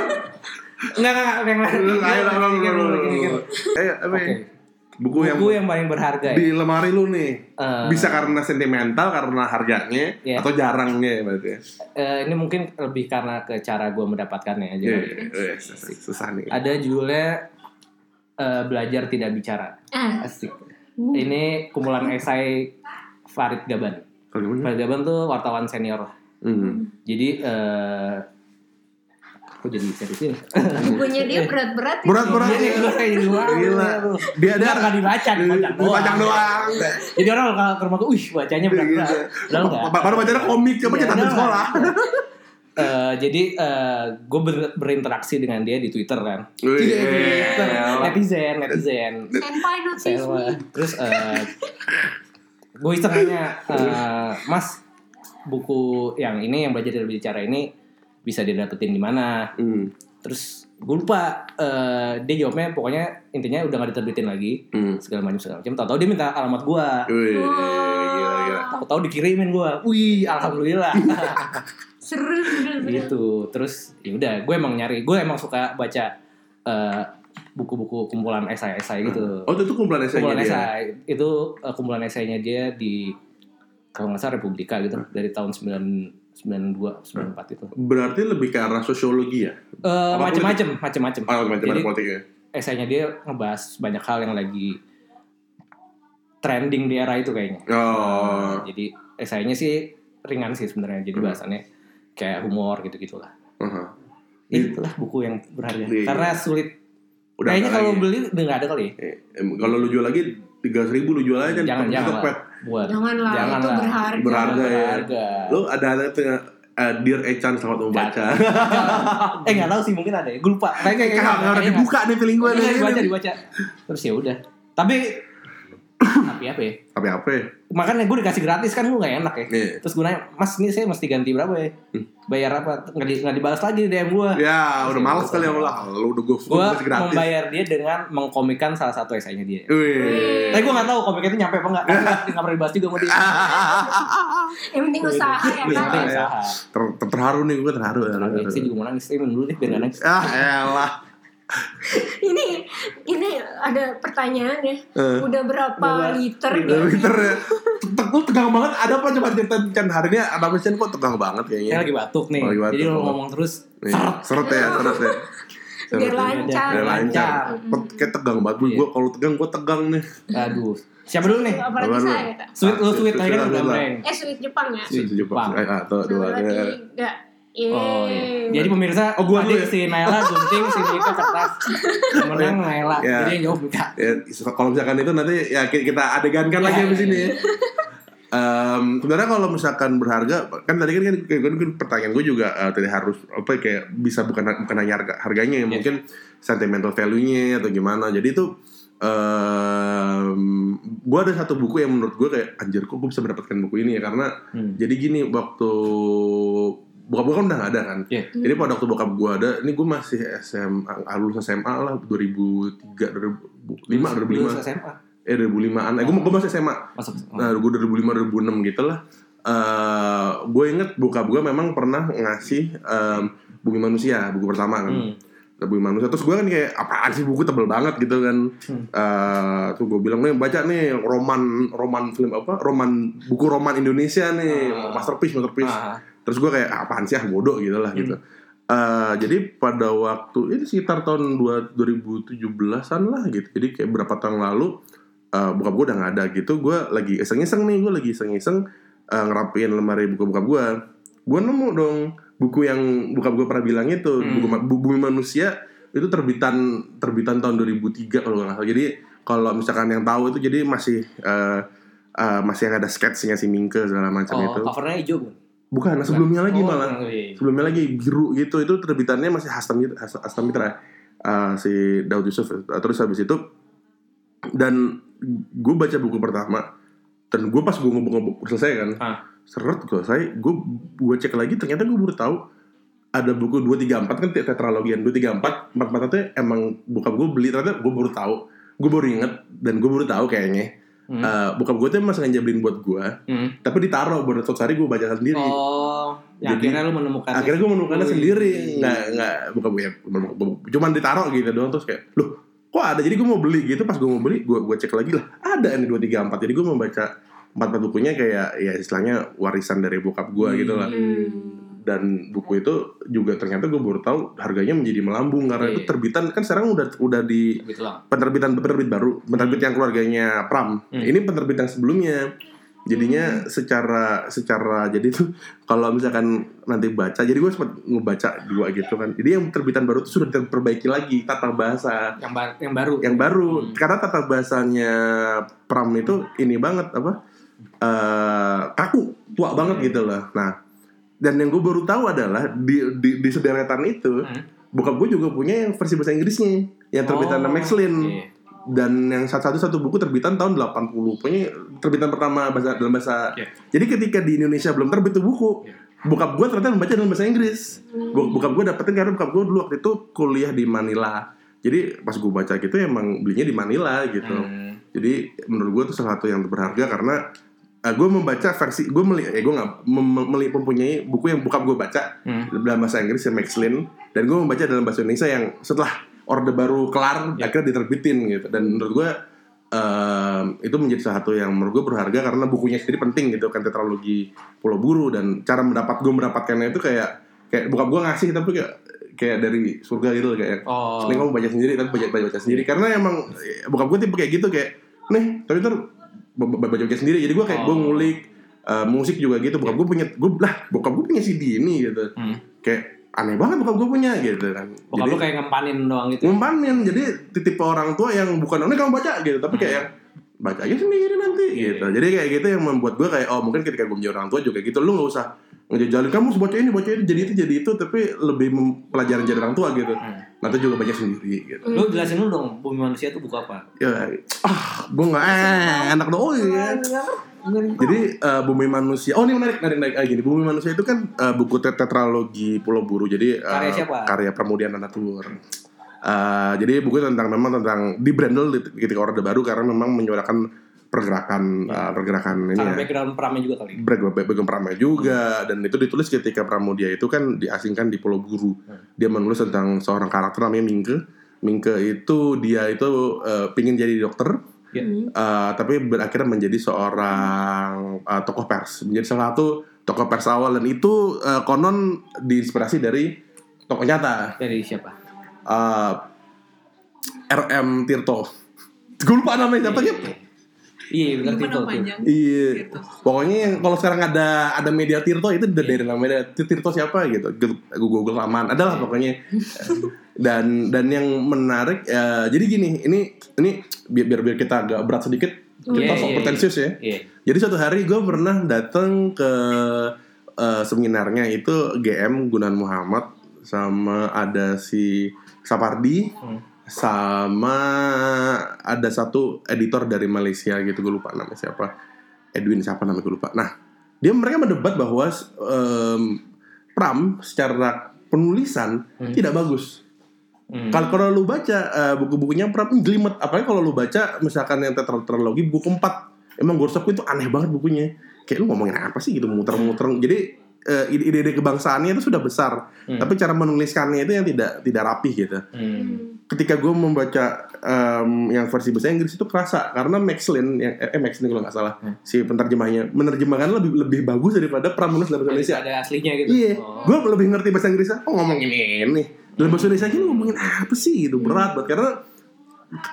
Enggak, enggak, enggak, yang lain. Lu ayo lah lu Gini, lu. gini, gini, gini. Ayo apa Oke. ya? Buku yang Buku yang paling berharga ya. di lemari lu nih. Eh, Bisa karena sentimental, karena harganya, Iya. atau jarangnya berarti ya. eh, ini mungkin lebih karena ke cara gue mendapatkannya aja. Kali. iya, iya, susah, susah nih. Ada judulnya eh, belajar tidak bicara. ah Asik. Ini kumpulan esai Farid Gaban. Farid Gaban tuh wartawan senior lah. Hmm. Jadi eh kok jadi serius bukunya dia berat berat Berat-berat. Iya nih, gue kayak banget. Gila. Dia ada Dia nggak dibaca, dipajang doang. Doang. Jadi orang kalau ke rumah gue, wih bacanya berat-berat. Baru bacanya komik, coba Iya, cetak di enggak. sekolah. Eh, jadi gue berinteraksi dengan dia di Twitter kan. Wih, Di Twitter. netizen, netizen. senpai notice terus gue iseng nanya, eh, Mas, buku yang ini yang belajar dari bicara ini bisa didapetin di mana? Hmm. Terus gue lupa eh, dia jawabnya pokoknya intinya udah gak diterbitin lagi Hmm. segala macam segala macam. Tahu-tahu dia minta alamat gue. Tahu-tahu dikirimin gue. Wih, alhamdulillah. seru gitu. Terus ya udah, gue emang nyari. Gue emang suka baca eh, buku-buku kumpulan esai-esai gitu. Oh itu tuh kumpulan esainya kumpulan dia. esai itu eh, kumpulan esainya dia di kalau nggak salah Republika gitu dari tahun 9 92 94 itu. Berarti lebih ke arah sosiologi ya? Eh Apa macem-macem, macem-macem. Oh, macam Jadi politiknya. esainya dia ngebahas banyak hal yang lagi trending di era itu kayaknya. Oh. Jadi esainya sih ringan sih sebenarnya. Jadi Hmm. bahasannya kayak humor gitu-gitulah. Aha. Itulah buku yang berharga. Iya. Karena sulit. Udah kayaknya kalau beli udah nggak ada kali. Eh, em, kalau lu jual lagi tiga ribu lu jual aja jangan pakai jangan Tokped. Buat jangan lah Jangan itu berharga Berharga ya. berharga. Lu ada ada tengah uh, Dear Echan selamat membaca. eh nggak tahu sih mungkin ada ya. Gue lupa. Kayak kayak udah dibuka nih feeling gue nih. Dibaca dibaca. Terus ya udah. Tapi tapi apa ya? Tapi apa? ya? Makanya gue dikasih gratis kan gue gak enak ya. Iya. Terus gue nanya, Mas ini saya mesti ganti berapa ya? Hmm. Bayar apa? Nggak, di, nggak dibalas lagi di DM gue. Ya, udah males kali ya lah. Lu udah gue kasih gratis. membayar dia dengan mengkomikan salah satu esainya dia. Wih. Tapi gue gak tahu komiknya itu nyampe apa enggak. Nggak pernah dibahas juga sama dia. yang penting usaha ya Yang kan penting Iya. usaha. Ter- ter- terharu nih gue terharu. terharu. Saya juga mau nangis. Tapi dulu deh biar gak nangis. Ah, elah. Ini ini ada pertanyaan ya. Eh. Udah berapa Udah- liter udah nih? Twitter ya. Tegang banget. Ada apa coba cerita Chan hari ini ada Chan kok tegang banget kayaknya. Saya lagi batuk nih. Lagi batuk. Jadi lo ngomong terus Nih, seret. seret ya, seret ya. Seret Biar ya. lancar. Biar lancar. Lancar. Kayak tegang banget. Gue Iya. Gua kalau tegang gue tegang nih. Aduh. Siapa dulu nih? Apalagi Apa lu? saya. Sweet lo sweet sweet, tadi kan sweet udah lah. breng. Eh sweet Jepang ya. Sweet Jepang. Ah, tuh, dua. Sama ya. tiga. Yeay. Oh iya. Jadi pemirsa, Oh, gua tadi ya? si Naila gunting, si Mika kertas. Yang menang Naila. Ya. Jadi yang jawab Mika. Ya, kalau misalkan itu nanti ya ki- kita adegankan lagi Ya, habis ya, ini. ya. Em, sebenarnya kalau misalkan berharga kan tadi kan kan, kan, kan pertanyaan gue juga eh, tadi harus apa ya, kayak bisa bukan bukan hanya harga, harganya ya, Iya. mungkin sentimental value-nya atau gimana jadi itu um, gue ada satu buku yang menurut gue kayak anjir kok gue bisa mendapatkan buku ini ya karena Hmm. jadi gini waktu bokap gue kan udah gak ada kan Iya. jadi pada waktu bokap gue ada ini gue masih SMA lulus SMA lah 2003 2005 Lulus 2005 SMA. eh 2005an eh gue gue masih SMA Masuk. nah gue 2005 2006 gitu lah Eh gue inget bokap gue memang pernah ngasih em, bumi manusia buku pertama kan Hmm. bumi manusia terus gue kan kayak apaan sih buku tebel banget gitu kan Hmm. Eh tuh gue bilang nih baca nih roman roman film apa roman buku roman Indonesia nih Ah. masterpiece masterpiece Ah. Terus gue kayak "Ah, apaan sih? Ah bodoh gitu lah gitu. Eh, jadi pada waktu ini sekitar tahun dua- 2017an lah gitu. Jadi kayak berapa tahun lalu eh bokap gue udah nggak ada gitu. Gue lagi iseng-iseng nih gue lagi iseng-iseng eh, ngerapiin lemari buku bokap gue gue nemu dong buku yang bokap gue pernah bilang itu Hmm. buku Bu- bumi manusia itu terbitan terbitan tahun 2003 kalau nggak salah. Jadi kalau misalkan yang tahu itu jadi masih eh, eh, masih yang ada sketsnya si Mingke segala macam Oh, itu. covernya hijau bukan? bukan sebelumnya lagi Oh, malah iya. sebelumnya lagi biru gitu itu terbitannya masih Hastam Has- Hastam Mitra uh, si Daud Yusuf Uh, terus habis itu dan gue baca buku pertama dan gue pas gue ngobok-ngobok selesai kan Ah. seret gue selesai gue gue cek lagi ternyata gue baru tahu ada buku 234 kan tetralogian 234 empat empat itu emang bokap gue beli ternyata gue baru tahu gue baru inget dan gue baru tahu kayaknya Hmm. Uh, bokap gue tuh emang sengaja beliin buat gue Hmm. tapi ditaruh buat suatu hari gue baca sendiri Oh, yang Jadi, akhirnya lu menemukan. akhirnya gue menemukannya Wih. sendiri nggak nggak bukan ya cuman ditaruh gitu doang terus kayak loh kok ada jadi gue mau beli gitu pas gue mau beli gue gue cek lagi lah ada nih dua tiga empat jadi gue membaca empat empat bukunya kayak ya istilahnya warisan dari bokap gue gitu lah Hmm. Dan buku itu juga ternyata gue baru tahu harganya menjadi melambung karena Iya. itu terbitan kan sekarang udah udah di penerbitan penerbit baru penerbit yang keluarganya Pram. Hmm. ini penerbit yang sebelumnya. Jadinya secara secara jadi tuh kalau misalkan nanti baca jadi gue sempat ngebaca dua gitu kan. Jadi yang terbitan baru tuh sudah diperbaiki lagi tata bahasa. Yang, ba- yang baru. yang baru. Hmm. karena tata bahasanya Pram itu ini banget apa eh kaku tua banget gitu loh. Nah dan yang gue baru tahu adalah di di, di sederetan itu Hmm. bokap gue juga punya yang versi bahasa Inggrisnya yang terbitan Oh, Max Lin iya. dan yang satu satu satu buku terbitan tahun 80 pokoknya terbitan pertama bahasa dalam bahasa Iya. jadi ketika di Indonesia belum terbit tuh buku Iya. bokap gue ternyata membaca dalam bahasa Inggris Hmm. Bo- bokap gue dapetin karena bokap gue dulu waktu itu kuliah di Manila jadi pas gue baca gitu emang belinya di Manila gitu Hmm. jadi menurut gue itu salah satu yang berharga karena gue membaca versi gue meli ya gue nggak meli- mempunyai buku yang bokap gue baca Hmm. dalam bahasa Inggris yang Max Lin dan gue membaca dalam bahasa Indonesia yang setelah orde baru kelar Ya. akhirnya diterbitin gitu dan menurut gue em, itu menjadi satu yang menurut gue berharga karena bukunya sendiri penting gitu kan tetralogi Pulau Buru dan cara mendapat gue mendapatkannya itu kayak kayak bukan gue ngasih tapi kayak kayak dari surga gitu kayak Oh. kamu baca sendiri tapi baca baca, baca sendiri karena emang eh, bokap gue tipe kayak gitu kayak nih tapi ntar ba- ba- baca baca sendiri. Jadi gue kayak gue Oh. ngulik eh, musik juga gitu. Bokap gue punya gue lah bokap gue punya CD ini gitu. Hmm. kayak aneh banget bokap gue punya gitu kan. Bokap lu kayak ngempanin doang gitu. ngumpanin jadi tipe orang tua yang bukan ini kamu baca gitu. Tapi kayak yang baca aja sendiri nanti Hmm. Iya, gitu. jadi kayak gitu yang membuat gue kayak oh mungkin ketika gue menjadi orang tua juga gitu. Lu nggak usah ngejajalin kamu harus baca ini baca ini. Jadi itu jadi itu tapi lebih mem- pelajaran jadi orang tua gitu. Hmm. nanti juga baca sendiri gitu. Lu jelasin dulu dong Bumi Manusia itu buku apa? ya ah gue nggak eh enak dong. Oh iya. Jadi eh, bumi manusia oh ini menarik menarik menarik. Ah, gini bumi manusia itu kan eh, buku tet- tetralogi Pulau Buru. Jadi eh, Karya siapa? karya Pramudian Nanatur Eh, jadi buku tentang memang tentang di Brandel di- ketika Orde Baru karena memang menyuarakan pergerakan eh, pergerakan ini ya background peramnya juga kali. Break Begum Pramaya juga dan itu ditulis ketika Pramudia itu kan diasingkan di Pulau Buru. Hmm. Dia menulis tentang seorang karakter namanya Mingke Mingke itu dia itu eh, pingin jadi dokter, Ya. Hmm. eh, tapi berakhirnya menjadi seorang eh, tokoh pers, menjadi salah satu tokoh pers awal dan itu eh, konon diinspirasi dari tokoh nyata Dari siapa? eh, RM Tirto. Gue lupa namanya siapa gitu. Iya, benar namanya. Iya. Tirto. Pokoknya yang kalau sekarang ada ada media Tirto itu dari dari namanya Tirto siapa gitu. Gue Google laman. Adalah pokoknya. Dan dan yang menarik eh, jadi gini, ini ini biar biar, biar kita agak berat sedikit. Kita Iya, sok iya, pretensius ya. Iya. Jadi suatu hari gue pernah datang ke eh, seminarnya itu GM Gunan Muhammad sama ada si Sapardi Hmm. Sama ada satu editor dari Malaysia gitu gue lupa namanya siapa Edwin siapa namanya gue lupa. Nah dia mereka mendebat bahwa em, Pram secara penulisan Hmm. tidak bagus. Hmm. Kalau kalau lu baca eh, buku-bukunya Pram jelimet, apalagi kalau lu baca misalkan yang tetralogi buku keempat, emang Gorsokku itu aneh banget bukunya. Kayak lu ngomongin apa sih gitu muter-muter. Jadi ide-ide kebangsaannya itu sudah besar, Hmm. tapi cara menuliskannya itu yang tidak tidak rapih gitu. Hmm. Ketika gue membaca em, yang versi bahasa Inggris itu kerasa karena Max Lin yang eh, eh, Max Lin kalau nggak salah Hmm. si penerjemahnya menerjemahkan lebih lebih bagus daripada Pram menulis dalam bahasa Indonesia. Ada aslinya gitu. Iya, Oh. gue lebih ngerti bahasa Inggrisnya. Oh ngomongin ini. Dalam bahasa Indonesia ini ngomongin apa sih gitu berat banget karena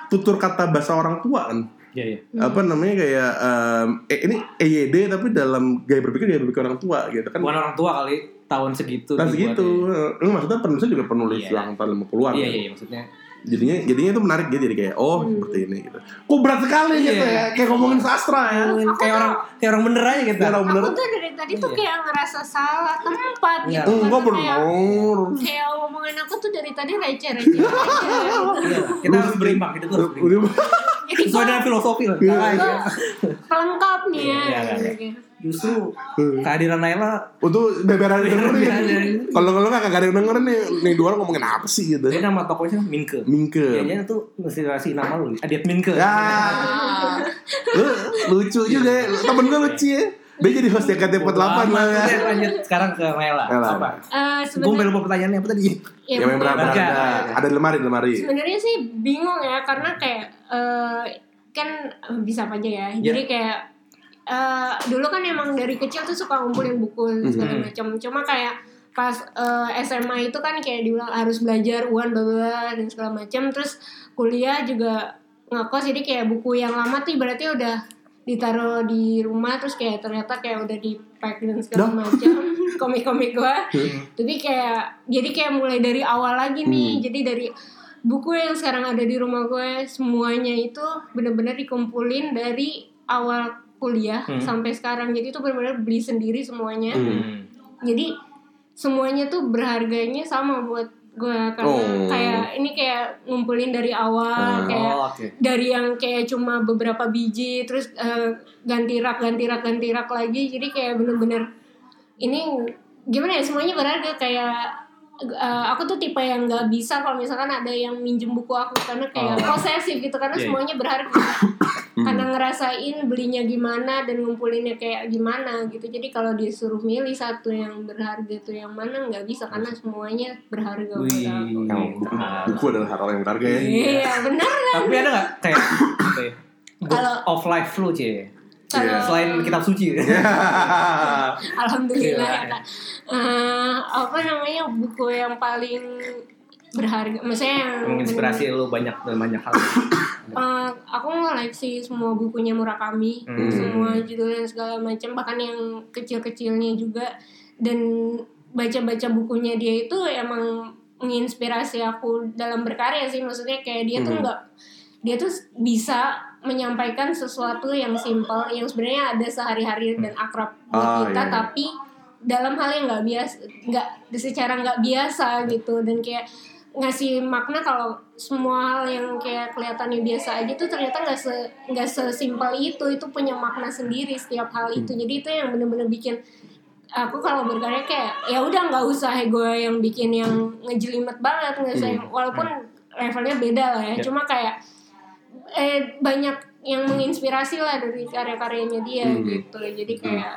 tutur kata bahasa orang tua kan. Iya, iya. Apa namanya kayak em, eh, ini EYD tapi dalam gaya berpikir gaya berpikir orang tua gitu kan. Bukan orang tua kali tahun segitu. Dibuatnya. segitu. Eh, maksudnya penulisnya juga penulis Iya. yang tahun 50-an. Iya, kan. iya, maksudnya. Jadinya jadinya itu menarik gitu jadi kayak oh seperti ini gitu. Kok berat sekali gitu Iya. ya kayak ngomongin sastra ya. kayak orang kayak orang bener aja gitu. Orang bener. Aku tuh dari tadi tuh Iya. kayak ngerasa salah tempat Iya. gitu. Enggak bener. kayak ngomongin aku tuh dari tadi receh-receh. Iya, kita harus berimbang, kita harus berimbang. Sesuai dengan filosofi lah. Iya. Tuh pelengkap nih ya. Iya, iya, iya. Oke. Justru kehadiran Naila Untuk beberan Beberan dengerin. Kalau kalau nggak kagak dengerin nih, nih dua orang ngomongin apa sih gitu. dia nama tokonya Minke. Mingke. Kayaknya tuh inspirasi nama lu, Adiat Minke. Ya, lu lucu juga ya. Temen gue lucu ya. Dia jadi host JKT48 lah ya. Lanjut sekarang ke Naila. Naila. Apa? Eh, Gue sebenarnya lupa pertanyaannya apa tadi? ya, Yang main berapa? Ada, ada di lemari, di lemari. sebenarnya sih bingung ya karena kayak eh, kan bisa apa aja ya. Jadi kayak eh, dulu kan emang dari kecil tuh suka ngumpulin buku dan segala macam. Cuma kayak pas eh, SMA itu kan kayak dibilang harus belajar uan bla dan segala macam. Terus kuliah juga ngekos jadi kayak buku yang lama tuh berarti udah ditaruh di rumah terus kayak ternyata kayak udah di pack dan segala Dah. macam komik-komik gua tapi kayak jadi kayak mulai dari awal lagi nih Hmm. jadi dari buku yang sekarang ada di rumah gue semuanya itu benar-benar dikumpulin dari awal kuliah Hmm. sampai sekarang jadi itu benar-benar beli sendiri semuanya Hmm. jadi semuanya tuh berharganya sama buat gue karena Oh. kayak ini kayak ngumpulin dari awal Ah. kayak Oh, oke. dari yang kayak cuma beberapa biji terus eh, ganti rak ganti rak ganti rak lagi jadi kayak bener-bener ini gimana ya semuanya berharga kayak eh, aku tuh tipe yang nggak bisa kalau misalkan ada yang minjem buku aku karena kayak Oh. posesif gitu karena Iya, iya. semuanya berharga karena ngerasain belinya gimana dan ngumpulinnya kayak gimana gitu jadi kalau disuruh milih satu yang berharga tuh yang mana nggak bisa karena semuanya berharga Wih. aku buku, buku adalah hal yang berharga ya. iya bener Tapi ada gak kayak ya? Book Kalau- of life lu, Cie? Kalau Iya. Selain kitab suci. Alhamdulillah Gila. ya. Eh, apa namanya buku yang paling berharga maksudnya yang Menginspirasi lu banyak dan banyak hal. Eh, aku ngoleksi semua bukunya Murakami Hmm. semua judul dan segala macam bahkan yang kecil-kecilnya juga dan baca-baca bukunya dia itu emang menginspirasi aku dalam berkarya sih maksudnya kayak dia tuh Hmm. nggak dia tuh bisa menyampaikan sesuatu yang simpel yang sebenarnya ada sehari-hari dan akrab buat Ah, kita iya. tapi dalam hal yang nggak biasa nggak secara nggak biasa gitu. Dan kayak ngasih makna kalau semua hal yang kayak kelihatannya biasa aja tuh ternyata nggak se nggak sesimpel itu. Itu punya makna sendiri setiap hal itu. Jadi itu yang bener-bener bikin aku kalau berkarya kayak ya udah nggak usah gue yang bikin yang ngejelimet banget nggak usah yang- walaupun levelnya beda lah ya. Ya. cuma kayak eh banyak yang menginspirasi lah dari karya-karyanya dia Hmm. gitu jadi kayak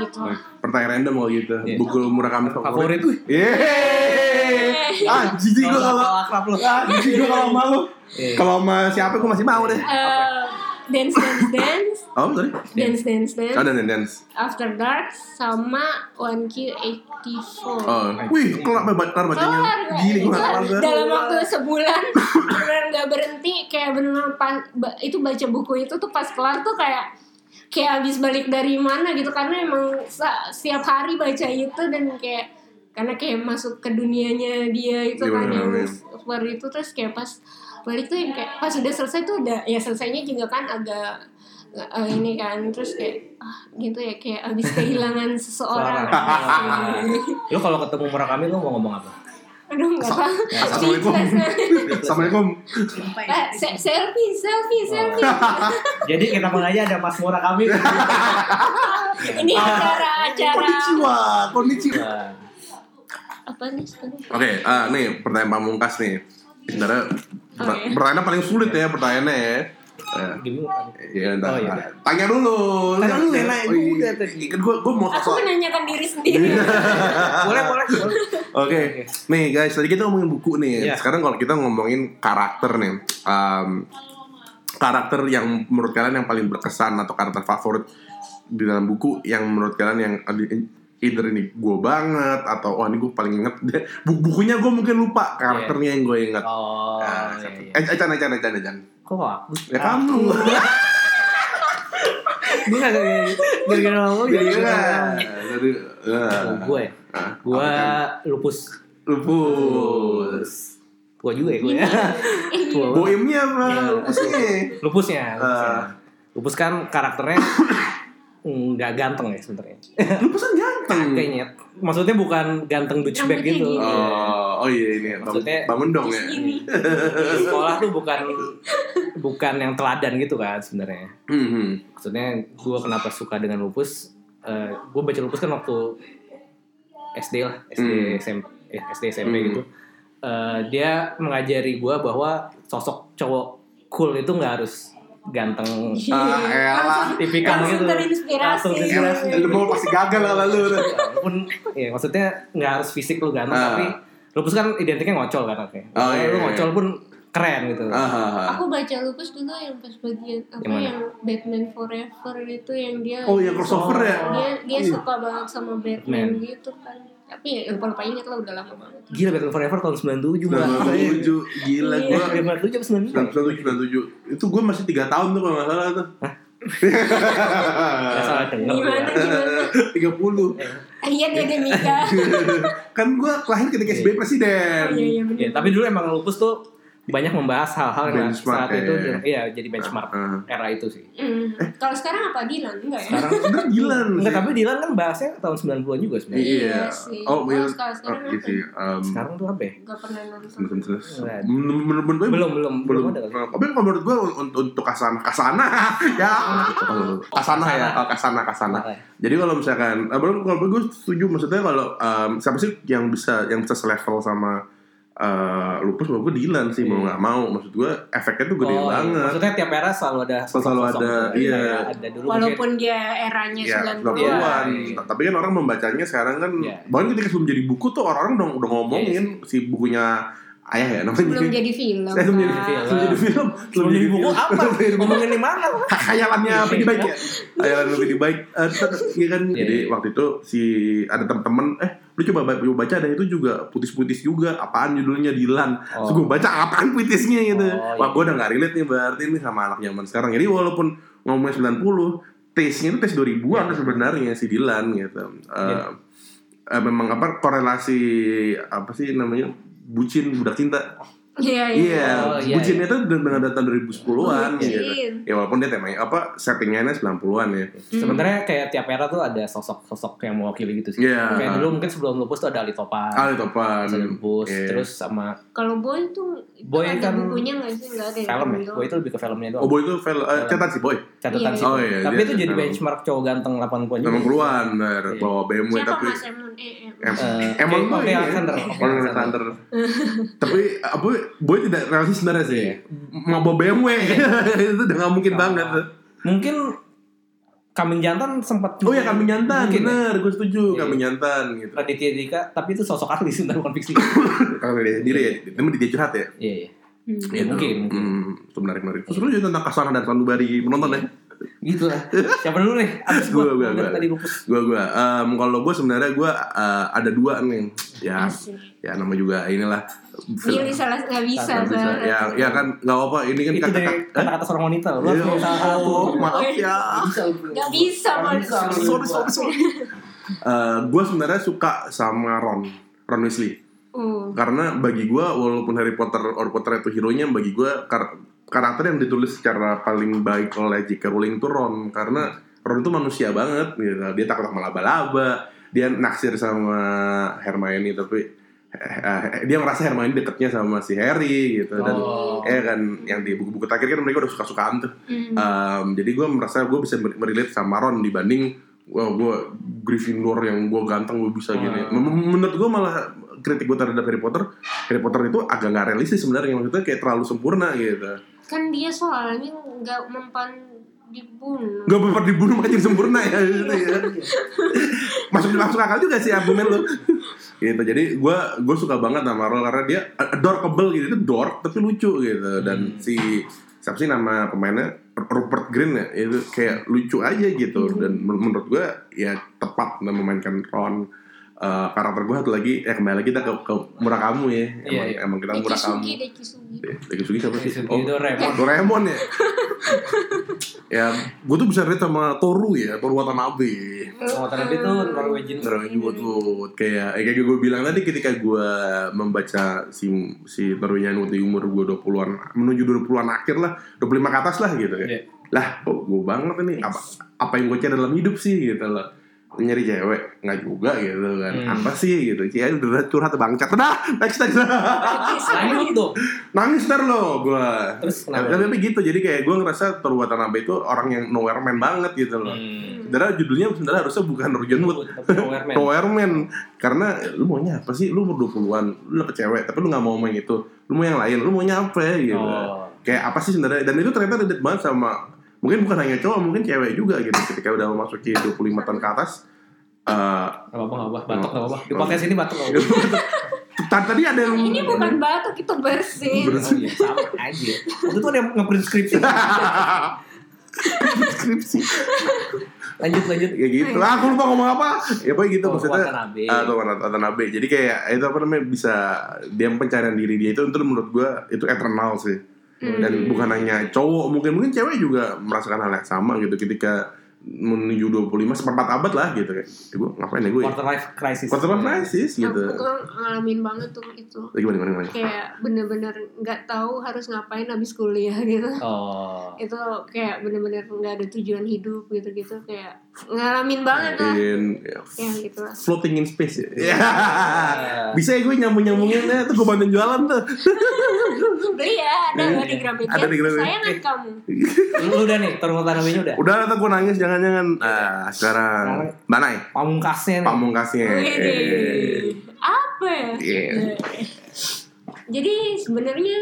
gitu Pertanyaan random kalau gitu. Iya. Buku Murakami Favorit. Wih. Yeay. Eh, ah, jijik gue kalau akrab lu. ah, jijik gue kalau sama lu. Iya. Kalau sama siapa gue masih mau deh. Eh, dance dance dance. Oh, sorry. dance dance dance. Oh, dan dan dance. after dark sama one q 84 Oh, wih, kelar banget kelar bacanya. Gini gue kelar dalam waktu sebulan. Benar nggak berhenti kayak benar pas itu baca buku itu tuh pas kelar tuh kayak kayak habis balik dari mana gitu. Karena emang setiap hari baca itu dan kayak karena kayak masuk ke dunianya dia itu Iya, kan bener, yang super itu terus kayak pas balik tuh yang kayak pas udah selesai tuh udah ya selesainya juga kan agak eh, ini kan terus kayak ah gitu ya kayak habis kehilangan seseorang Lu kalau ketemu Murakami lu mau ngomong apa? aduh nggak tahu Assalamualaikum. Speechless. Assalamualaikum. Eh, se- selfie, selfie, selfie. Jadi kita aja ada Mas Murakami. Ini acara-acara Konnichiwa, konnichiwa. Apa nih? Oke, ah nih pertanyaan pamungkas nih. Sebenarnya iya. pertanyaan paling sulit ya pertanyaannya ya. Gimana? Iya, entar. Oh, iya. Tanya dulu. Tanya dulu. Nay. Oh, iya. Kan gua gua mau Aku menanyakan diri sendiri. boleh, boleh. Oke, nih guys, tadi kita ngomongin buku nih. Iya. Sekarang kalau kita ngomongin karakter nih, um, karakter yang menurut kalian yang paling berkesan atau karakter favorit di dalam buku yang menurut kalian yang either ini gue banget atau wah ini gue paling inget bukunya gue mungkin lupa karakternya yang gue inget. Oh, Nah, iya, iya. Eh, eh, Chan, eh, Chan, eh, Chan, eh, Chan. Kok aku? Ya kamu. Gue gak gara-gara Iya. jadi eh, Gue ya? Gue lupus lupus. Tua juga ya gue ya. Bohemnya apa? Iya. Lupusnya. Lupusnya lupusnya. Ah. Lupus kan karakternya nggak ganteng ya sebenarnya Lupus kan ganteng. Kayaknya Maksudnya bukan ganteng douchebag gitu gini. Oh, oh iya ini Maksudnya- bangun dong ya. Ini. Di sekolah tuh bukan bukan yang teladan gitu kan sebenarnya Hmm. maksudnya gue kenapa suka dengan lupus gue baca lupus kan waktu SD lah SD Hmm. SMP ya SD SMP Hmm. gitu Eh, dia mengajari gue bahwa sosok cowok cool itu nggak harus ganteng Ah, elah. tipikal Langsung gitu terinspirasi. Langsung terinspirasi. Lu mau pasti gagal lah lu. walaupun ya maksudnya nggak harus fisik lu ganteng Ah. tapi lupus kan identiknya ngocol kan oke Oh, iya, lu iya. ngocol pun keren gitu Ah, ah, ah. Aku baca lupus dulu yang pas bagian apa Yang mana? yang Batman Forever itu yang dia Oh, yang crossover ya? dia dia Iya. suka banget sama Batman Man. gitu kan. Tapi ya lupa lupa inget lah udah lama banget. gila Batman Forever tahun 97 Nah, Mbak. tujuh gila Iya. gua. 97 apa 99 Sembilan tujuh sembilan tujuh itu gue masih tiga tahun tuh kalau nggak salah tuh. Nggak salah denger Gimana gimana? Tiga puluh. Iya dia ada Mika. Kan gue lahir ketika SBY presiden. Oh, iya iya Ya, benar. tapi dulu emang lupus tuh banyak membahas hal-hal yang saat itu ya. iya jadi benchmark Ah. era itu sih. Hmm. Kalau sekarang apa Dilan enggak ya? Sekarang Sebenernya gila enggak tapi Dylan kan bahasnya tahun 90-an juga sebenarnya. Iya. Iya sih. Oh, Oh, iya. sekarang- sekarang Oh, sih. Um, Sekarang tuh apa ya? Gak pernah nonton. Menurut menurut gue Belum, belum, belum ada kali. Tapi kalau menurut gue untuk untuk kasana kasana ya kasana ya oh, kasana kasana. Kasana. Jadi kalau misalkan eh, belum kalau gue setuju maksudnya kalau siapa sih yang bisa yang bisa selevel sama eh, lupus gue Dylan sih mau Iya. nggak mau maksud gue efeknya tuh gede Oh, iya. banget. Maksudnya tiap era selalu ada Selalu ada, iya. Ada dulu Walaupun dia eranya Ya, 90-an. 90-an. Iya. Tapi kan orang membacanya sekarang kan Iya. bahkan ketika sebelum jadi buku tuh orang-orang udah, udah ngomongin si bukunya ayah ya namanya. Sebelum jadi film. Sebelum jadi film. Sebelum jadi film. Sebelum jadi buku apa? Sebelum jadi buku. Ngomongin di mana? Khayalannya apa di baik ya? Khayalan lebih di baik. Iya kan. Iya, Jadi iya. waktu itu si ada teman-teman eh lu coba baca, coba baca dan itu juga putih-putih juga apaan judulnya Dilan Oh. Terus gue baca apaan puitisnya gitu Oh, wah iya. gue udah gak relate nih berarti nih sama anak zaman sekarang jadi walaupun ngomongin 90 taste-nya itu taste 2000-an sebenarnya si Dilan gitu Iya. eh, memang apa korelasi apa sih namanya bucin budak cinta Iya, iya. Iya, Oh, iya, bucinnya itu dengan datang 2010-an Bucin. gitu. Ya walaupun dia temanya apa settingnya 90-an ya. Sebenarnya kayak tiap era tuh ada sosok-sosok yang mewakili gitu sih. Iya. Kayak dulu mungkin sebelum lupus tuh ada Ali Topan. Ali Topan. Lupus, Iya. terus sama Kalau Boy tuh itu Boy ada kan bukunya nggak sih? Nggak ada. film ya. Boy Boy itu lebih ke filmnya doang. Oh boy itu film eh, catatan sih boy. Catatan Iya. sih. Oh, iya, Tapi dia itu jadi film. benchmark cowok ganteng 80-an juga. 90-an bener. Iya. bawa BMW Siapa tapi Mas Eh, eh. Eh, emang oke, boy oke, ya. Alexander. Oke, Alexander. tapi apa boy tidak realistis sebenarnya sih. Mau bawa BMW itu udah gak mungkin banget. Mungkin Kambing jantan sempat Oh ya kambing jantan, ya. bener, gue setuju Iya. kambing jantan gitu. Raditya Dika, tapi itu sosok asli sebenarnya bukan fiksi. Karena dia sendiri ya, itu dia curhat ya. Iya, iya. Ya, mungkin, mungkin. Hmm, itu menarik menarik. Terus lu juga tentang Kasana dan Sanubari menonton ya? Gitu lah. Siapa dulu nih? Abis Gua, gua, gua, gua, gua. tadi lupus. Gua gua, Em, kalau gue sebenarnya gue eh, ada dua nih. Ya, Asik. ya nama juga inilah. Milih salah nggak bisa, bisa. Ya, ya kan nggak apa. Ini kan Itu dari kata-kata. kata-kata seorang wanita. Iya, salah satu. oh, maaf ya. Bisa, Nggak bisa, Mas. Sorry, sorry, sorry. gue sebenarnya suka sama Ron, Ron Weasley. Hmm. Karena bagi gue, walaupun Harry Potter Harry Potter itu hero nya, bagi gue kar- karakter yang ditulis secara paling baik oleh J.K. Rowling itu Ron. Karena Ron itu manusia banget, gitu. Dia takut sama laba-laba, dia naksir sama Hermione tapi eh, eh, dia ngerasa Hermione deketnya sama si Harry gitu dan Oh. eh kan yang di buku-buku terakhir kan mereka udah suka-sukaan tuh Hmm. Um, jadi gue merasa gue bisa mer- merelate sama Ron dibanding wah gue Gryffindor yang gue ganteng gue bisa gini. Ah. Men- Menurut gue malah kritik gue terhadap Harry Potter, Harry Potter itu agak nggak realistis sebenarnya maksudnya kayak terlalu sempurna gitu. Kan dia soalnya nggak mempan dibunuh. Gak benar dibunuh makanya jadi sempurna ya gitu ya. masuk masuk akal juga sih argumen lo. gitu. Jadi gue gue suka banget sama Ron karena dia adorable gitu itu dork tapi lucu gitu dan si siapa sih nama pemainnya Rupert Green ya itu kayak lucu aja gitu dan men- menurut gue ya tepat dalam memainkan Ron Eh, karakter gue satu lagi ya kembali lagi kita ke, ke murah kamu ya emang, Iya, iya. emang kita murah kamu Dekisugi, Dekisugi. Dekisugi siapa sih? Dekisugi Doraemon. Doraemon ya. ya, gue tuh bisa relate sama Toru ya, Toru Watanabe. Oh, ternyata itu Norwegian. Norwegian Wood Kayak eh, kayak gue bilang tadi ketika gue membaca si si Norwegian Wood di umur gue 20-an menuju 20-an akhir lah, 25 ke atas lah gitu ya. Iya. Lah, kok gue banget ini apa apa yang gue cari dalam hidup sih gitu loh. Nyari cewek nggak juga gitu kan. Hmm. Apa sih gitu. Cia udah curhat bangcat. Udah, next next. Lanjut dong. Nangis ntar lo gue. Terus kenapa? tapi gitu, jadi kayak gue ngerasa Toru Watanabe itu orang yang nowhere man banget gitu loh. Hmm. Sebenarnya judulnya sebenarnya harusnya bukan Norwegian Wood, Tapi Norwegian. Nowhere Man. Karena lu maunya apa sih? Lu umur 20-an, lu dapet cewek, tapi lu gak mau main itu. Lu mau yang lain, lu maunya apa gitu. Oh. Kayak apa sih sebenarnya? Dan itu ternyata relate banget sama mungkin bukan hanya cowok, mungkin cewek juga gitu. Ketika udah memasuki 25 tahun ke atas, eh Gak apa-apa, gak apa-apa. Batuk gak apa-apa. Di podcast ini batuk gak apa-apa. Tadi tadi ada yang Ini bukan batuk, itu bersin. Bersin. Oh, iya, sama aja. Waktu itu ada yang nge-print skripsi. skripsi Lanjut, lanjut. ya gitu lah aku lupa ngomong apa ya pokoknya gitu Oh, maksudnya Watanabe. Ah, tuh Wat- Watanabe jadi kayak itu apa namanya bisa dia pencarian diri dia itu itu menurut gua itu eternal sih dan bukan hanya cowok mungkin mungkin cewek juga merasakan hal yang sama gitu ketika menuju 25 seperempat abad lah gitu kayak ya gua ngapain ya gue Quarter life crisis. quarter life crisis gitu Aku kan ngalamin banget tuh itu. Ya, gimana gimana gimana Kayak bener-bener nggak tahu harus ngapain habis kuliah gitu. Oh. Itu kayak bener-bener nggak ada tujuan hidup gitu-gitu. Kayak ngalamin banget lah. in ya, Ya gitu lah. floating in space ya bisa ya gue nyambung nyambunginnya tuh gue bantuin jualan tuh Beli ya, ada di Gramedia. Ada di Gramedia. Sayangan kamu. Lu udah nih, Toru Watanabe-nya udah. udah ntar gue nangis jangan-jangan ah sekarang mana ya Pamungkasnya nih. pamungkasnya Wede. Apa ya? Iya. Jadi sebenarnya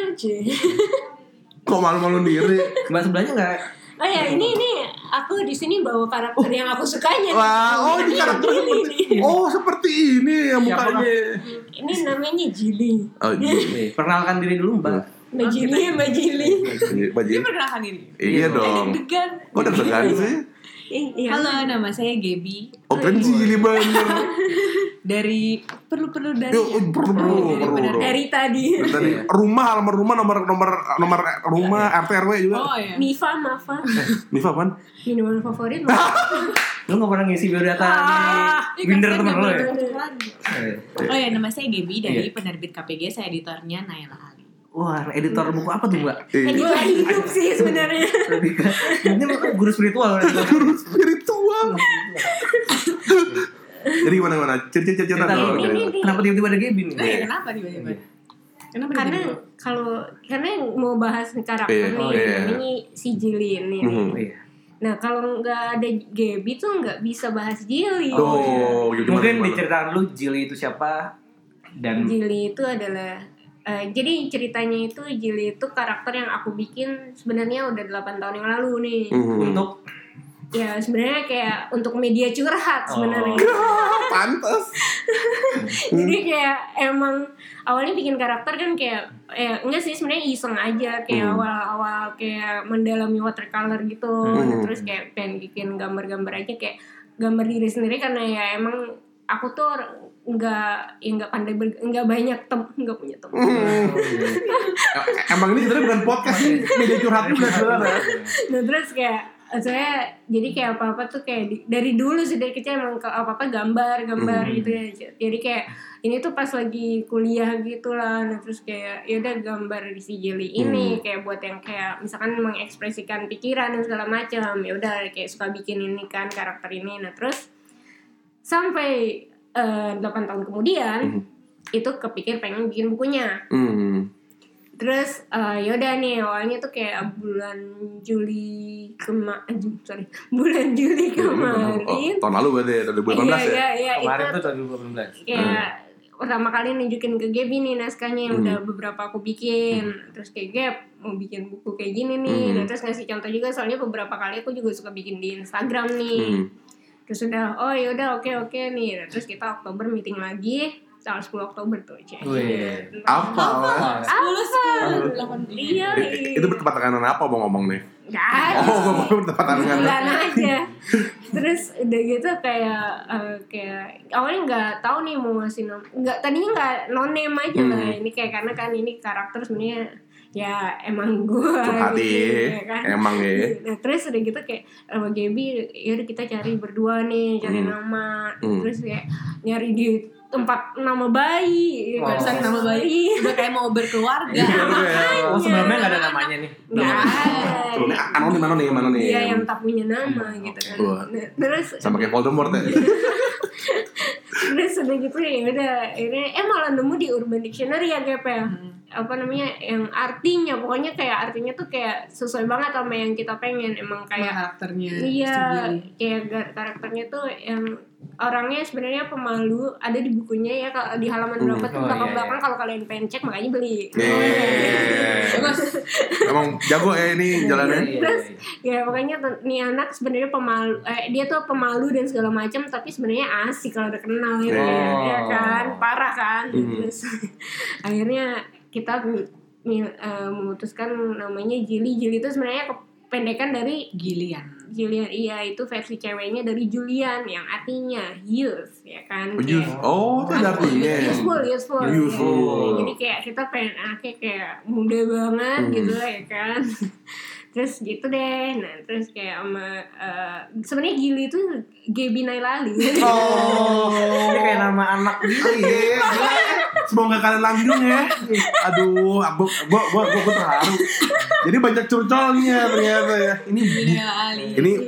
kok malu-malu diri Mbak sebelahnya nggak Oh ya ini ini aku di sini bawa karakter yang aku sukanya. Wah, oh ini karakter seperti Oh, seperti ini ya mukanya. Ini namanya Jili. Oh, iya. perkenalkan diri dulu Mbak. Mbak Jili, Mbak Jili. Baju. Dia perkenalkan diri. Iya dong. Deg-degan. Kok deg-degan sih? Eh, iya. Halo, nama saya Gaby Oh, kan jili bener. dari perlu-perlu dari oh, perlu perlu perlu. perlu. Dari tadi. Tadi rumah alamat rumah nomor nomor nomor rumah RT RW juga. Oh ya. Mifa, Mafa. Nifa apaan? Minuman favorit. Lu nggak pernah ngisi biodata di Binder temen lu ya? Eh. Oh ya, nama saya Gaby dari Iya. penerbit KPG, saya editornya Naila Ali. Wah, editor buku apa tuh Mbak? Eh, Editor hidup sih sebenarnya. Ini guru spiritual. Guru spiritual. Jadi gimana gimana? Cerita cerita dulu. Ini, ini. Kenapa tiba-tiba ada Gaby nih? Oh ya, kenapa tiba-tiba? Kenapa Karena kalau karena yang mau bahas karakter Iya, nih, oh, iya. ini si Jili ini. Mhm. Oh, iya. Nah kalau nggak ada Gaby tuh nggak bisa bahas Jili. Oh, gimana, Mungkin diceritakan lu Jili itu siapa dan Jili itu adalah eh, jadi ceritanya itu Jili itu karakter yang aku bikin sebenarnya udah 8 tahun yang lalu nih. Mhm. untuk ya sebenarnya kayak untuk media curhat sebenarnya. Oh, pantes. Jadi kayak emang awalnya bikin karakter kan kayak ya enggak sih sebenarnya iseng aja kayak Hmm. awal-awal kayak mendalami watercolor gitu. Hmm. Terus kayak pengen bikin gambar-gambar aja kayak gambar diri sendiri karena ya emang aku tuh orang- nggak ya nggak pandai ber, nggak banyak tem nggak punya teman Hmm. Emang ini sebenarnya bukan podcast sih, media curhat juga sebenarnya. nah terus kayak saya jadi kayak apa apa tuh kayak di- dari dulu sih dari kecil emang apa apa gambar gambar Hmm. gitu ya jadi kayak ini tuh pas lagi kuliah gitu lah nah terus kayak ya udah gambar di si Jelly ini Hmm. kayak buat yang kayak misalkan mengekspresikan pikiran dan segala macam ya udah kayak suka bikin ini kan karakter ini nah terus sampai eh, 8 tahun kemudian Hmm. itu kepikir pengen bikin bukunya Hmm. Terus eh yaudah nih awalnya tuh kayak bulan Juli kema eh, sorry bulan Juli kemarin. Oh, tahun lalu berarti ya, 2018 iya, ya? iya, iya, Kemarin itu tuh tahun 2018. kayak pertama kali nunjukin ke Gaby nih naskahnya yang Hmm. udah beberapa aku bikin. Terus kayak Gap mau bikin buku kayak gini nih. Hmm. Nah, terus ngasih contoh juga soalnya beberapa kali aku juga suka bikin di Instagram nih. Hmm. Terus udah oh yaudah oke oke nih. Nah, terus kita Oktober meeting lagi tanggal 10 Oktober tuh cek. Wih. Apa? lah? Sepuluh Iya, I- Itu bertempat tangan apa mau ngomong nih? Gak. Oh, gue mau bertempat tangan. bulan aja terus udah gitu kayak eh, kayak awalnya nggak tahu nih mau ngasih nom nggak tadinya nggak no name aja lah Hmm. ini kayak karena kan ini karakter sebenarnya ya emang gue Curhati, ya kan emang ya. Nah, terus udah gitu kayak sama Gaby yaudah kita cari berdua nih cari Hmm. nama Hmm. terus kayak nyari di tempat nama bayi Oh. Website nama bayi udah kayak mau berkeluarga. Oh sebelumnya nggak ada namanya nih. nggak ada Tuh, nih, anonim, anonim, anonim. Iya yang tak punya nama gitu kan. Nah, terus Sama kayak Voldemort ya. terus udah gitu ya udah akhirnya eh malah nemu di Urban Dictionary ya Gap ya. Apa namanya yang artinya pokoknya kayak artinya tuh kayak sesuai banget sama yang kita pengen emang Kayak karakternya. iya kayak gar- karakternya tuh yang orangnya sebenarnya pemalu ada di bukunya ya kalau di halaman Hmm. berapa tuh Oh, belakang iya, belakang kalau kalian pengen cek makanya beli Yeay. Emang jago ya ini jalannya. Iya, iya, Terus, iya. ya makanya tuh, nih anak sebenarnya pemalu eh, dia tuh pemalu dan segala macam tapi sebenarnya asik kalau udah kenal gitu Oh. ya kan parah kan Mhm. terus akhirnya kita eh, memutuskan namanya Jili Jili itu sebenarnya kependekan dari Gilian. Julian iya itu versi ceweknya dari Julian yang artinya youth ya kan Oh. Kayak- Oh, itu ada artinya. useful useful Useful. Ya, jadi kayak kita pengen anaknya kayak muda banget Hmm. gitu ya kan terus gitu deh nah terus kayak sama eh, sebenarnya Gili itu Gaby Nailali Oh, ini kayak nama anak gitu. Gila. Semoga kalian langgeng ya. Aduh, aku gua gua gua, gua terharu. Jadi banyak curcolnya ternyata ya. Ini Gilian Ali. Ini-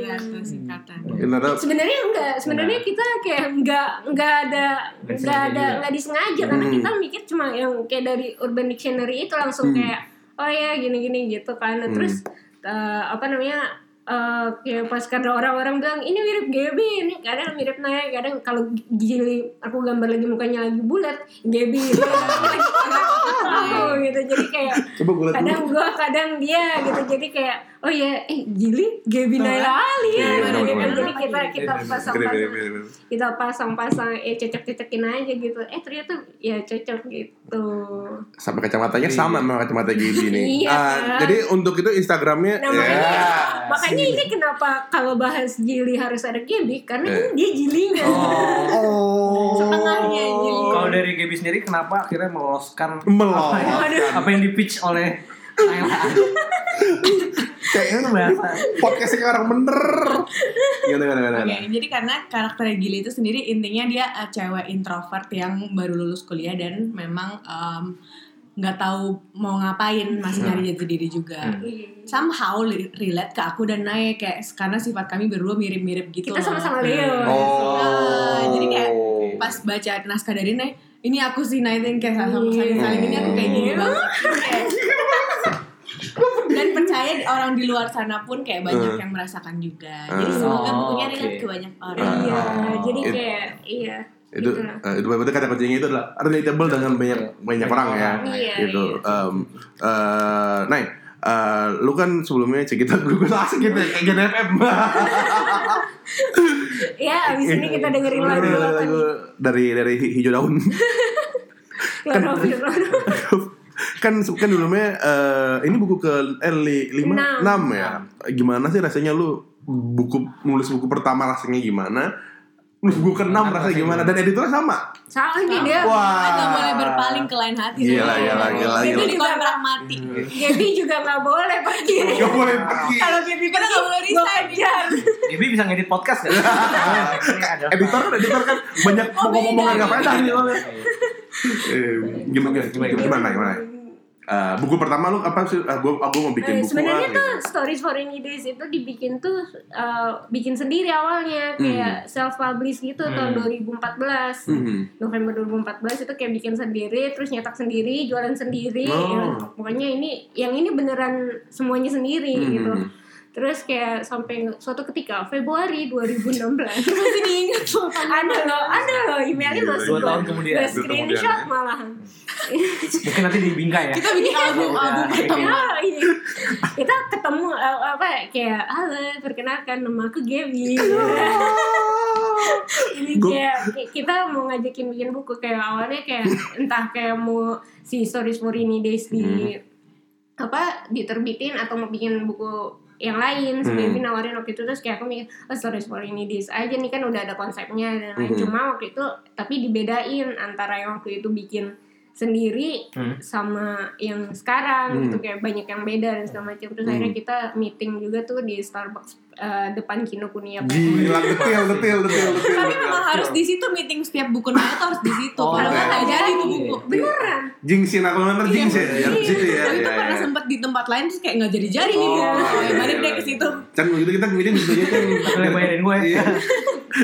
singkatan. ternyata sebenarnya enggak sebenarnya kita kayak enggak enggak ada Nggak enggak ada enggak disengaja karena Hmm. kita mikir cuma yang kayak dari Urban Dictionary itu langsung Hmm. kayak oh ya gini-gini gitu kan Nah, Hmm. terus eh, apa namanya eh, kayak pas karena orang-orang bilang ini mirip Gaby ini kadang mirip Naya kadang kalau gili aku gambar lagi mukanya lagi bulat Gaby aku gitu jadi kayak coba gue kadang dulu. gua kadang dia gitu jadi kayak oh ya eh Gili Gaby Naila Ali ya Iya, gitu. benar, benar. jadi kita kita Gini, pasang-pasang gini, gini, gini. kita pasang-pasang ya cocok-cocokin aja gitu eh ternyata ya cocok gitu Sampai kacamatanya sama sama kacamata Gaby nih. Iya, Ah, jadi untuk itu Instagramnya Nah, makanya, ya. Makanya ini kenapa kalau bahas Gili harus ada Gaby karena Eh. ini dia Gilinya Oh. Setengahnya Gili. Kalau dari Gaby sendiri kenapa akhirnya meloloskan Meloloskan. apa yang, apa yang di pitch oleh? Kayaknya podcastnya kayak orang bener. Gimana gimana gimana. Oke, jadi karena karakter Gili itu sendiri intinya dia uh, cewek introvert yang baru lulus kuliah dan memang em, nggak tahu mau ngapain masih nyari jati diri juga. Somehow li- relate ke aku dan Nae kayak karena sifat kami berdua mirip-mirip gitu. kita sama-sama Leo Oh. Nah, jadi kayak pas baca naskah dari Nae, ini aku sih dan kayak sama saling saling ini aku kayak gini banget. Kayak- dan percaya di- orang di luar sana pun kayak banyak Hmm. yang merasakan juga. Jadi Hmm. semoga Oh, bukunya relate oke. ke banyak orang. iya Oh. jadi It- kayak iya itu gitu eh, itu berarti kata kuncinya itu adalah relatable dengan banyak banyak orang ya Iya, gitu iya. Em, eh, nah eh, lu kan sebelumnya cek kita gue asik gitu ya, kayak Gen FM. Ya, abis ini kita dengerin lagu lagu dari dari hijau daun. Klorofil. kan kan dulunya eh, ini buku ke eh, li- lima Enam. enam ya. Gimana sih rasanya lu buku nulis buku pertama rasanya gimana? Buku keenam rasanya gimana? Dan editornya sama. Sama nih dia. Wah. Nggak boleh berpaling ke lain hati. Gila, gila, gila, Itu kontrak mati. Gaby juga nggak boleh pergi. Gak boleh pergi. Kalau Gaby Kita nggak boleh resign. Gaby bisa ngedit podcast kan? Ini ada- Editor kan editor kan banyak ngomong-ngomong beda. nggak faedah. Iya. Eh, Gimana gimana gimana gimana? Eh, buku pertama lu apa sih? Eh, gua gua mau bikin Eh, buku sebenarnya ah, tuh gitu. Stories for Rainy Days itu dibikin tuh eh, bikin sendiri awalnya kayak self publish gitu tahun 2014 Mhm. November 2014 itu kayak bikin sendiri terus nyetak sendiri jualan sendiri Oh. ya. pokoknya ini yang ini beneran semuanya sendiri Mhm. gitu terus kayak sampai suatu ketika Februari 2016 Masih diingat loh. ada loh ada loh emailnya Gila, masih dua tahun kemudian. Dua screenshot kemudian, ya. malahan Mungkin nanti di bingkai ya. Kita bikin album album pertama. Ya, iya. kita ketemu eh, apa kayak halo perkenalkan nama aku Gaby ini kayak kayak kita mau ngajakin bikin buku kayak awalnya kayak entah kayak mau si Stories for Rainy Days di apa diterbitin atau mau bikin buku yang lain si Hmm. Gaby nawarin waktu itu terus kayak aku mikir oh, Stories for Rainy Days aja nih kan udah ada konsepnya dan lain Hmm. cuma waktu itu tapi dibedain antara yang waktu itu bikin sendiri Hmm. sama yang sekarang Hmm. gitu kayak banyak yang beda dan segala macam terus akhirnya kita meeting juga tuh di Starbucks eh, depan Kinokuniya Gila, detil, detil, detil, detil. Tapi memang harus di situ meeting setiap buku tuh harus di situ. Oh, Kalau nggak iya. nggak jadi tuh buku. beneran Jinxin aku nonton jinx ya, yang di situ ya. Tapi itu ya, pernah ya. sempat di tempat lain terus kayak nggak jadi-jadi nih Oh, buku. iya, Ya, Balik iya, deh ke iya. situ. Kan begitu kita kemudian gitu aja kan. Boleh bayarin gue. Iya.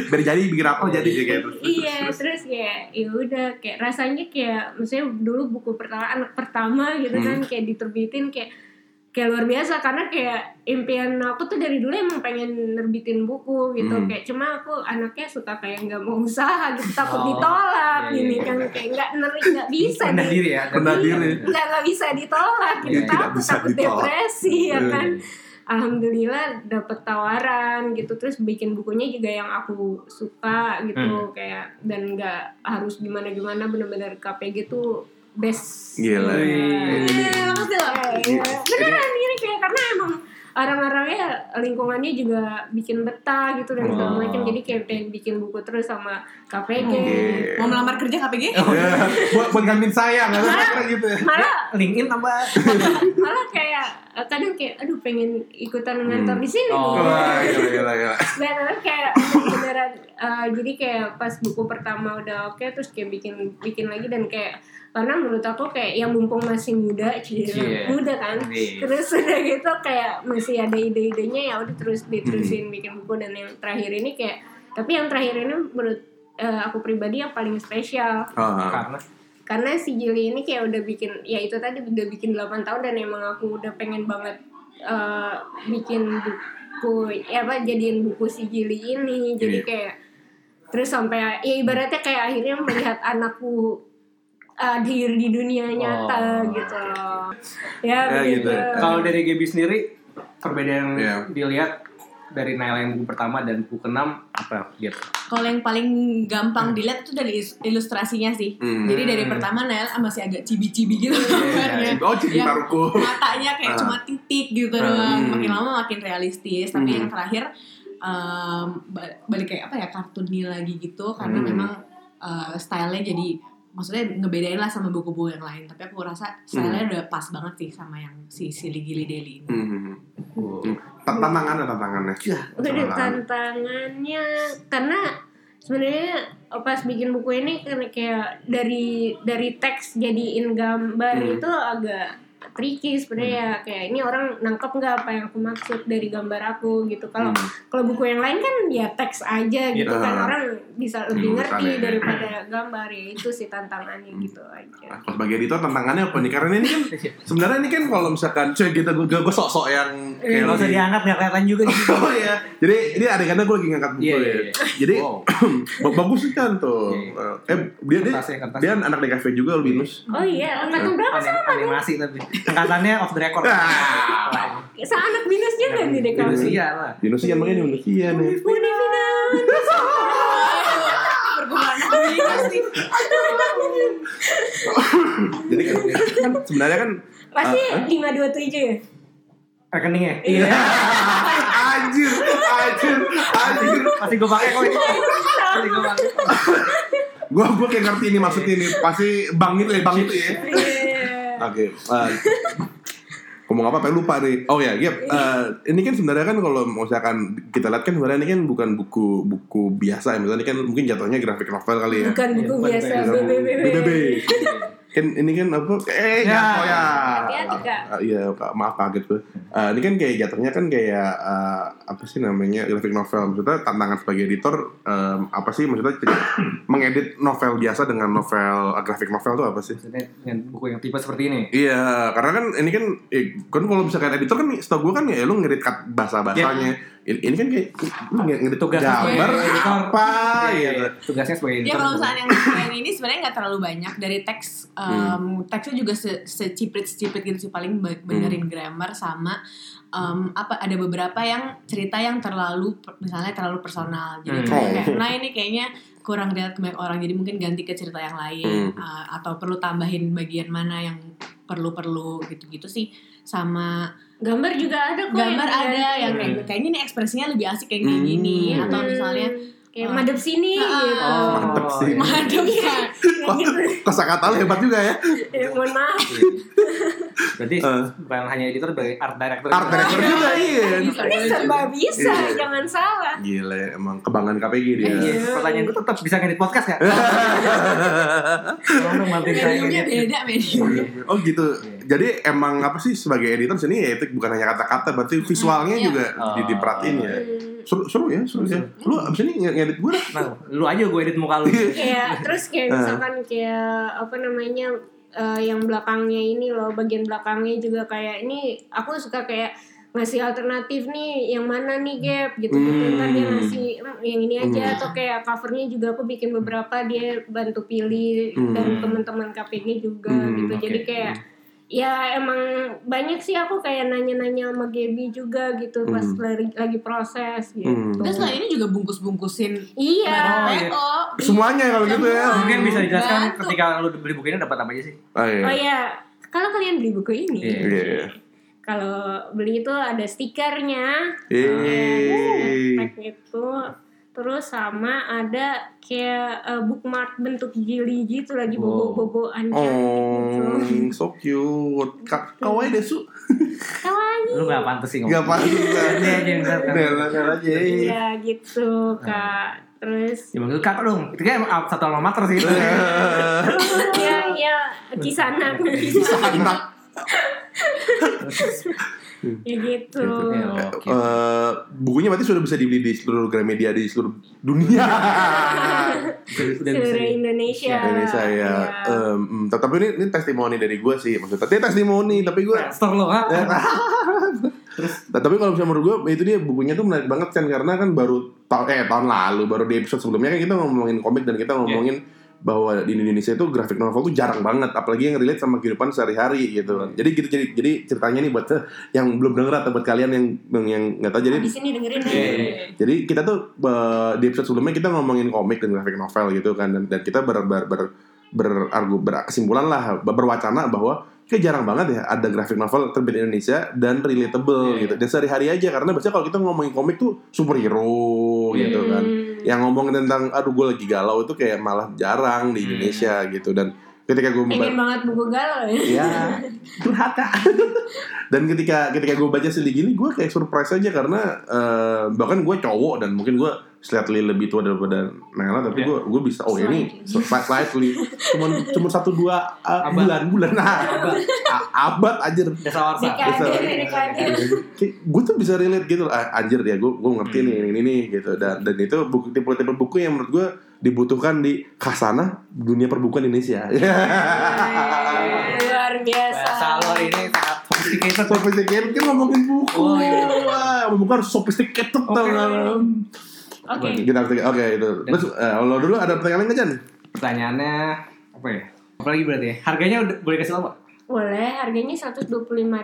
Biar jadi bikin apa jadi kayak gitu. iya terus kayak ya udah kayak rasanya kayak maksudnya dulu buku pertama anak pertama gitu Hmm. kan kayak diterbitin kayak kayak luar biasa karena kayak impian aku tuh dari dulu emang pengen nerbitin buku gitu Hmm. kayak cuma aku anaknya suka kayak nggak mau usaha gitu takut Oh, ditolak iya, gini iya, kan iya. kayak nggak neri nggak bisa di- diri ya. Rendah diri. nggak nggak bisa ditolak gitu Iya, takut takut ditolak. depresi ya Iya. kan alhamdulillah dapet tawaran gitu terus bikin bukunya juga yang aku suka gitu kayak dan nggak harus gimana gimana bener-bener KPG tuh best Gila. Iya. Eh, makasih loh. Iya. beneran ini kayak karena emang orang-orangnya lingkungannya juga bikin betah gitu dan segala Oh. macam jadi kayak pengen bikin buku terus sama KPG Oke. Mau melamar kerja KPG? Ya, buat buat ngamin saya nggak ada gitu ya. malah LinkedIn tambah. malah kayak kadang kayak aduh pengen ikutan ngantor di sini Oh. nih Wah, gila, gila, gila. beneran kayak beneran eh, jadi kayak pas buku pertama udah oke terus kayak bikin bikin lagi dan kayak karena menurut aku kayak yang mumpung masih muda cie Iya. muda kan Iya. terus udah gitu kayak masih ada ide-idenya ya udah terus diterusin Hmm. bikin buku dan yang terakhir ini kayak tapi yang terakhir ini menurut eh, aku pribadi yang paling spesial Ah, Karena karena si Jili ini kayak udah bikin ya itu tadi udah bikin 8 tahun dan emang aku udah pengen banget eh, bikin buku ya apa jadiin buku si Jili ini jadi Iya. kayak terus sampai ya ibaratnya kayak akhirnya melihat anakku eh, hadir di dunia nyata Oh, gitu ya, Ya, begitu gitu. kalau dari Gaby sendiri perbedaan yang Iya. dilihat dari Naila yang buku pertama dan buku keenam apa gitu? Kalau yang paling gampang dilihat itu dari ilustrasinya sih. Hmm. Jadi dari pertama Nael masih agak cibi-cibi gitu gambarnya. Oh, Cibi Maruko. Matanya kayak Ah. cuma titik gitu Ah. doang. Hmm. Makin lama makin realistis. Tapi Hmm. yang terakhir ba- balik kayak apa ya kartuni lagi gitu karena Hmm. memang eh, stylenya jadi maksudnya ngebedain lah sama buku-buku yang lain. Tapi aku rasa stylenya udah pas banget sih sama yang si Silly Gilly Daily ini. Hmm. Hmm. Tantangannya tantangannya. Udah tantangannya karena sebenarnya pas bikin buku ini karena kayak dari dari teks jadiin gambar Hmm. itu agak tricky sebenarnya ya kayak ini orang nangkep nggak apa yang aku maksud dari gambar aku gitu kalau Hmm. kalau buku yang lain kan ya teks aja gitu Gitu. kan orang bisa lebih Hmm, ngerti misalnya. daripada gambar ya itu sih tantangannya gitu Nah, aja pas bagi editor tantangannya apa nih? Karena ini kan sebenarnya ini kan kalau misalkan cuy kita gue gue sok-sok yang kayak Nggak usah diangkat nggak kelihatan juga nih. Oh iya. Jadi ini adegannya gue lagi ngangkat buku Iya, ya. iya, iya. Jadi Wow. ba- bagus sih kan tuh. Iya, Eh dia dia, Kertasnya, kertasnya. dia anak DKV juga Albinus. oh iya angkatan berapa Anim- animasi tapi Angkatannya off the record. Ah. Sama anak binusnya kan nih deh kamu. Indonesia lah. Yunusian makanya nih. Perguruan komunikasi. Jadi kan, kan sebenarnya kan Pasti Ah, ah. 527 ya? Rekeningnya. Iya. anjir, anjir, anjir. Pasti gue pakai kok itu. Pasti gue pakai. Gua gua kayak ngerti ini maksudnya ini pasti bang itu ya, bang itu ya. Oke. eh, ngomong apa? Pengen lupa nih. Oh ya, Gap. eh, ini kan sebenarnya kan kalau misalkan kita lihat kan sebenarnya ini kan bukan buku buku biasa ya. Misalnya ini kan mungkin jatuhnya grafik novel kali ya. Bukan buku Bukan biasa bukan. BBB. BBB. kan ini kan apa? Eh, Ya. ya. Hati-hati, Kak. Ah, Iya, Kak. maaf kaget gue. Eh, ini kan kayak jatuhnya kan kayak eh, apa sih namanya graphic novel. Maksudnya tantangan sebagai editor em, apa sih maksudnya mengedit novel biasa dengan novel eh, graphic novel itu apa sih? Maksudnya dengan buku yang tipe seperti ini. Iya, karena kan ini kan, eh, kan kalau misalkan editor kan, setahu gue kan ya lu ngedit bahasa bahasanya. Ini, ini kan kayak lu ngedit Tugas gambar sebagai editor. apa Iya, gitu. iya. Tugasnya sebagai Ya kalau misalnya yang yang ini sebenarnya nggak terlalu banyak dari teks um, teksnya juga se seciprit seciprit gitu sih paling be- benerin grammar sama um, apa ada beberapa yang cerita yang terlalu misalnya terlalu personal jadi Hmm. kayak, nah ini kayaknya kurang dilihat ke banyak orang jadi mungkin ganti ke cerita yang lain Hmm. uh, atau perlu tambahin bagian mana yang perlu perlu gitu gitu sih sama Gambar juga ada kok. gambar yang ada ganti. yang kayak kayaknya ini ekspresinya lebih asik kayak Hmm. gini Hmm. atau misalnya kayak Oh. madep sini Ah. gitu. Oh, Mantep sih. madem ya Wah, kosakata lu hebat juga ya. Ya, mohon maaf. Berarti Eh. bukan hanya editor, sebagai art director. Art director juga iya. Ini serba bisa, Iya. jangan salah. Gila emang kebanggaan KPG dia. Iya, pertanyaan gue tetap bisa ngedit podcast gak? Tolong dong bantuin saya mediumnya ngedit. beda mediumnya Oh gitu. Jadi emang apa sih sebagai editor sini ya itu bukan hanya kata-kata, berarti visualnya iya. juga Oh. di diperhatiin ya. Hmm. Seru, seru ya, seru ya. Lu abis ini nge- ngedit gue dah. Nah, lu aja gue edit muka lu. kayak terus kayak Ah. misalkan kayak apa namanya eh, yang belakangnya ini loh bagian belakangnya juga kayak ini aku suka kayak ngasih alternatif nih yang mana nih gap gitu gitu Hmm. ntar dia ngasih "Hmm, yang ini aja Hmm. atau kayak covernya juga aku bikin beberapa dia bantu pilih Hmm. dan teman-teman KPG juga Hmm, gitu oke. jadi kayak ya emang banyak sih aku kayak nanya-nanya sama Gaby juga gitu pas Hmm. lagi, lagi proses gitu Hmm. Terus selain ini juga bungkus-bungkusin iya Oh, iya. Semuanya kalau gitu ya. Mungkin bisa dijelaskan Bantu. ketika lu beli buku ini dapat apa aja sih? Oh iya. Oh ya, kalau kalian beli buku ini, Iya. Iya. kalau beli itu ada stikernya, Yeay. tag itu, terus sama ada kayak eh, bookmark bentuk jili gitu lagi Wow. bobo-boboan Oh, gitu. so cute. Ka kawaii deh, Su. Kawaii. Lu gak pantas sih Gak ngomong. pantas. Aja yang ngerti. Nela, nela aja. Iya gitu kak. Terus Ya manggil kakak dong. Itu kayak satu alma mater sih. ya ya kisana Ya gitu. Ya. Eh, bukunya berarti sudah bisa dibeli di seluruh Gramedia di seluruh dunia. Bisa Seluruh di- Indonesia. Indonesia ya. Iya. Em, mm, tapi ini, ini testimoni dari gue sih maksudnya. Dia testimoni tapi gue Store lo, ha? Nah, tapi kalau misalnya menurut gue itu dia bukunya tuh menarik banget kan karena kan baru tahun eh tahun lalu baru di episode sebelumnya kan kita ngomongin komik dan kita ngomongin bahwa di Indonesia itu graphic novel tuh jarang banget apalagi yang relate sama kehidupan sehari-hari gitu kan. Jadi gitu jadi jadi ceritanya nih buat eh, yang belum denger atau buat kalian yang yang nggak tahu jadi Di sini dengerin Iya, aja. iya. jadi kita tuh eh, di episode sebelumnya kita ngomongin komik dan graphic novel gitu kan dan, dan kita ber ber ber berargu berkesimpulan lah ber- berwacana bahwa kayak jarang banget ya ada graphic novel terbit di Indonesia dan relatable Iya, gitu dan sehari-hari aja karena biasanya kalau kita ngomongin komik tuh superhero Iya. gitu kan yang ngomongin tentang aduh gue lagi galau itu kayak malah jarang di Hmm. Indonesia gitu dan ketika gue Pengen banget buku galau ya. ya durhaka. Dan ketika ketika gue baca sedih gini gue kayak surprise aja karena eh, bahkan gue cowok dan mungkin gue slightly lebih tua daripada Nela tapi gue gue bisa oh ini slightly. cuma cuma satu dua uh, bulan bulan. Nah abad aja gue tuh bisa relate gitu. Ah, anjir ya gue gue ngerti nih ini nih gitu. Dan dan itu buku tipe tipe buku yang menurut gue dibutuhkan di khasana dunia perbukuan Indonesia Luar biasa. Bahasa lo ini sangat sophisticated. sophisticated kan ngomongin buku Oh, iya. Buku harus sophisticated Oke. tau nggak? Oke. kita harus oke itu terus eh, lo dulu ada pertanyaan nggak Jan Pertanyaannya apa ya? Apa lagi berarti ya? Harganya udah boleh kasih tau pak? Boleh, harganya 125.000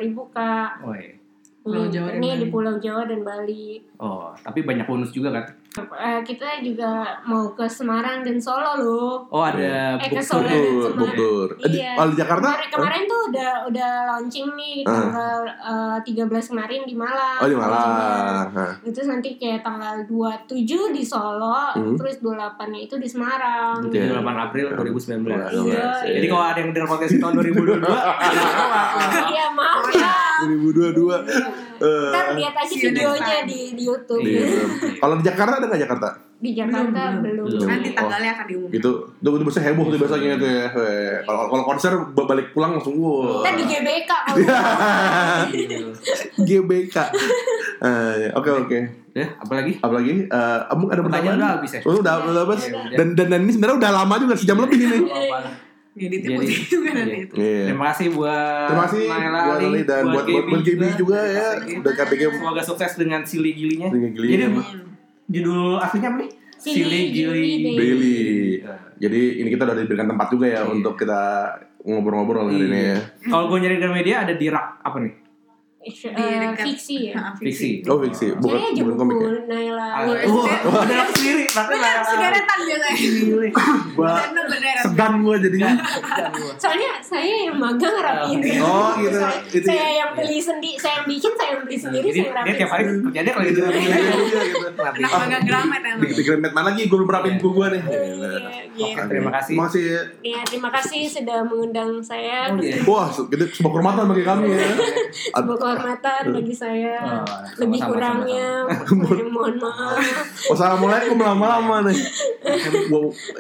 ribu kak. Woi. Pulau Hmm, Jawa dan ini Bali. di Pulau Jawa dan Bali. Oh, tapi banyak bonus juga kan? Eh, kita juga mau ke Semarang dan Solo loh. Oh, ada Eh, ke Solo. Semarang. buktur. Eh, di- Iya. Kalau di Jakarta? Kemarin, kemarin tuh udah udah launching nih Ah. tanggal eh, 13 kemarin di Malang. Oh di. Malang. Nah, Itu nanti kayak tanggal 27 di Solo, Hmm. terus 28-nya itu di Semarang. Oke. 28 April 2019. Iya, Jadi kalau ada yang dengar podcast di tahun 2022, Iya maaf ya. 2022. Eh, Ntar lihat aja videonya di, di YouTube. di- Iya. Kalau di Jakarta ada nggak Jakarta? Di Jakarta Belum, belum. belum. Nanti tanggalnya akan diumumkan. Gitu. Itu itu biasanya heboh tuh biasanya itu ya. Kalau kalau konser balik pulang langsung wow. Ntar di GBK kalau GBK. Eh, Oke oke. Ya, apalagi? Apalagi eh Abang ada Pertanyaan udah habis ya? Oh, udah udah habis. Iya, udah. Dan, dan dan ini sebenarnya udah lama juga sejam lebih ini. Ngeditnya Jadi- putih juga nanti iya. itu. Iya. Terima kasih buat Terima kasih Naila buat Ali, dan buat buat, buat Gaby juga ya. Udah KPG Semoga sukses dengan Silly Gilinya. Silly Gilinya. Jadi Amin. judul aslinya apa nih? Silly Gili. Iya. Jadi ini kita udah diberikan tempat juga ya Iya. untuk kita ngobrol-ngobrol hari ini ya. Kalau gue nyari di media ada di rak apa nih? Di dekat- fiksi ya. Ah, Fiksi. Oh fiksi, bukan aja bukan komik ya. Naila. Ah, Oh, oh, rak sendiri. Bener, Naila. segaretan biasanya. Segan gua jadinya. Soalnya saya yang magang rapiin. Oh, gitu. Saya, yang beli sendiri, saya yang bikin, saya yang beli sendiri, Jadi saya yang dia rapiin. tiap hari kerjanya kalau gitu. Iya, iya, gitu. Anak magang gramet emang. Di Gramet mana lagi? Gue belum rapiin buku gua nih. Iya, iya. Oke, terima kasih. Terima kasih. ya. Terima kasih sudah mengundang saya. Oh, iya. Wah, itu sebuah kehormatan bagi kami ya. Sebuah kehormatan bagi saya. Oh, Lebih sama-sama, kurangnya, mohon, mohon maaf. Wassalamualaikum lama-lama nih. Ya,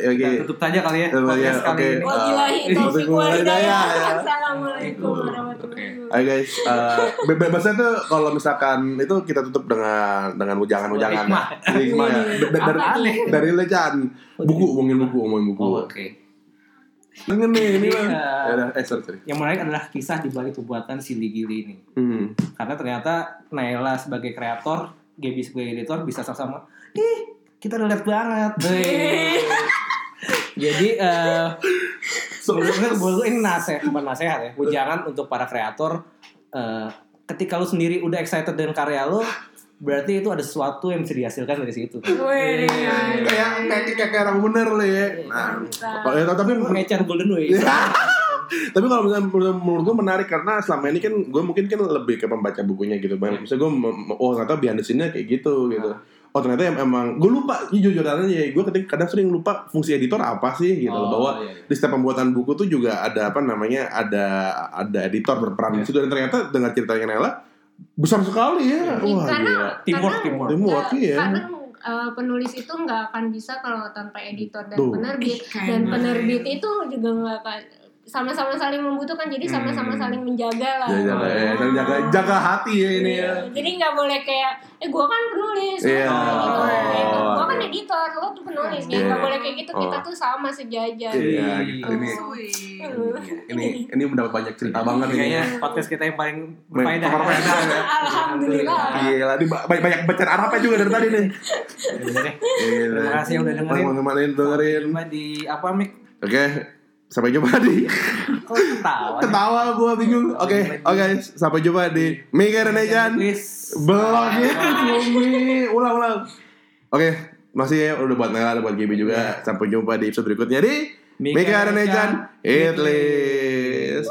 oke. Kita tutup saja kali ya. Ya, ya, oke. Wabillahi taufiq hidayah. ya. Assalamualaikum warahmatullahi wabarakatuh. Hai guys, eh be- bebasnya tuh kalau misalkan itu kita tutup dengan dengan ujangan-ujangan. Hikmah. Hikmah ya. Da- da- Dari dari lecan. Buku, ngomongin buku, ngomongin buku. Oh, Oke. Dengan nih, ini. Iya. Ya eh sorry, sorry. Yang menarik adalah kisah di balik pembuatan Silly Gili ini. Hmm. Karena ternyata Naila sebagai kreator, Gaby sebagai editor bisa sama-sama. Ih, kita relate banget. Jadi eh gue menurut gue ini nasihat bukan nasihat ya. Jangan untuk para kreator eh, ketika lu sendiri udah excited dengan karya lu, berarti itu ada sesuatu yang bisa dihasilkan dari situ. Wih, Kayak kayak kayak kayak orang bener lah ya. Nah, Mantap. ya, tapi Ngecer Golden Way. tapi kalau misalnya menurut, menurut gue menarik karena selama ini kan gue mungkin kan lebih ke pembaca bukunya gitu bang misalnya gue oh ternyata behind the scene-nya kayak gitu gitu oh ternyata em- emang gue lupa jujur aja ya gue ketika kadang sering lupa fungsi editor apa sih gitu loh Oh, bahwa iya, iya. di setiap pembuatan buku tuh juga ada apa namanya ada ada editor berperan di situ dan ternyata dengan ceritanya Nela besar sekali ya Iya, wah karena. Teamwork, teamwork. Teamwork, nggak- iya. karena uh, penulis itu nggak akan bisa kalau tanpa editor dan Tuh. penerbit dan penerbit itu juga nggak akan sama-sama saling membutuhkan jadi sama-sama Hmm. saling menjaga lah ya, jaga, ya, dan jaga jaga hati ya ini ya Iya, jadi nggak boleh kayak eh gua kan penulis Iya. gitu, gitu. Oh, gua kan iya. editor lo tuh penulis gitu Iya. nggak boleh kayak gitu kita Oh. tuh sama sejajar Iya, gitu. Ini Sweet. ini ini mendapat banyak cerita banget ini. Kayaknya podcast kita yang paling berfaedah. ya. alhamdulillah Gila, ini ba- banyak, banyak bacaan Arabnya juga dari tadi nih. Oke. Gila. Terima kasih yang udah dengerin. Teman-teman yang dengerin. Di apa Mik? Oke, sampai jumpa di Kok ketawa? ketawa gua bingung. Oke, oke, sampai jumpa di Mega Renejan. Belum Cumi. Ulang, ulang. Oke, masih ya udah buat Nela, buat Gibi juga. Sampai jumpa di episode berikutnya di Mega Renejan List.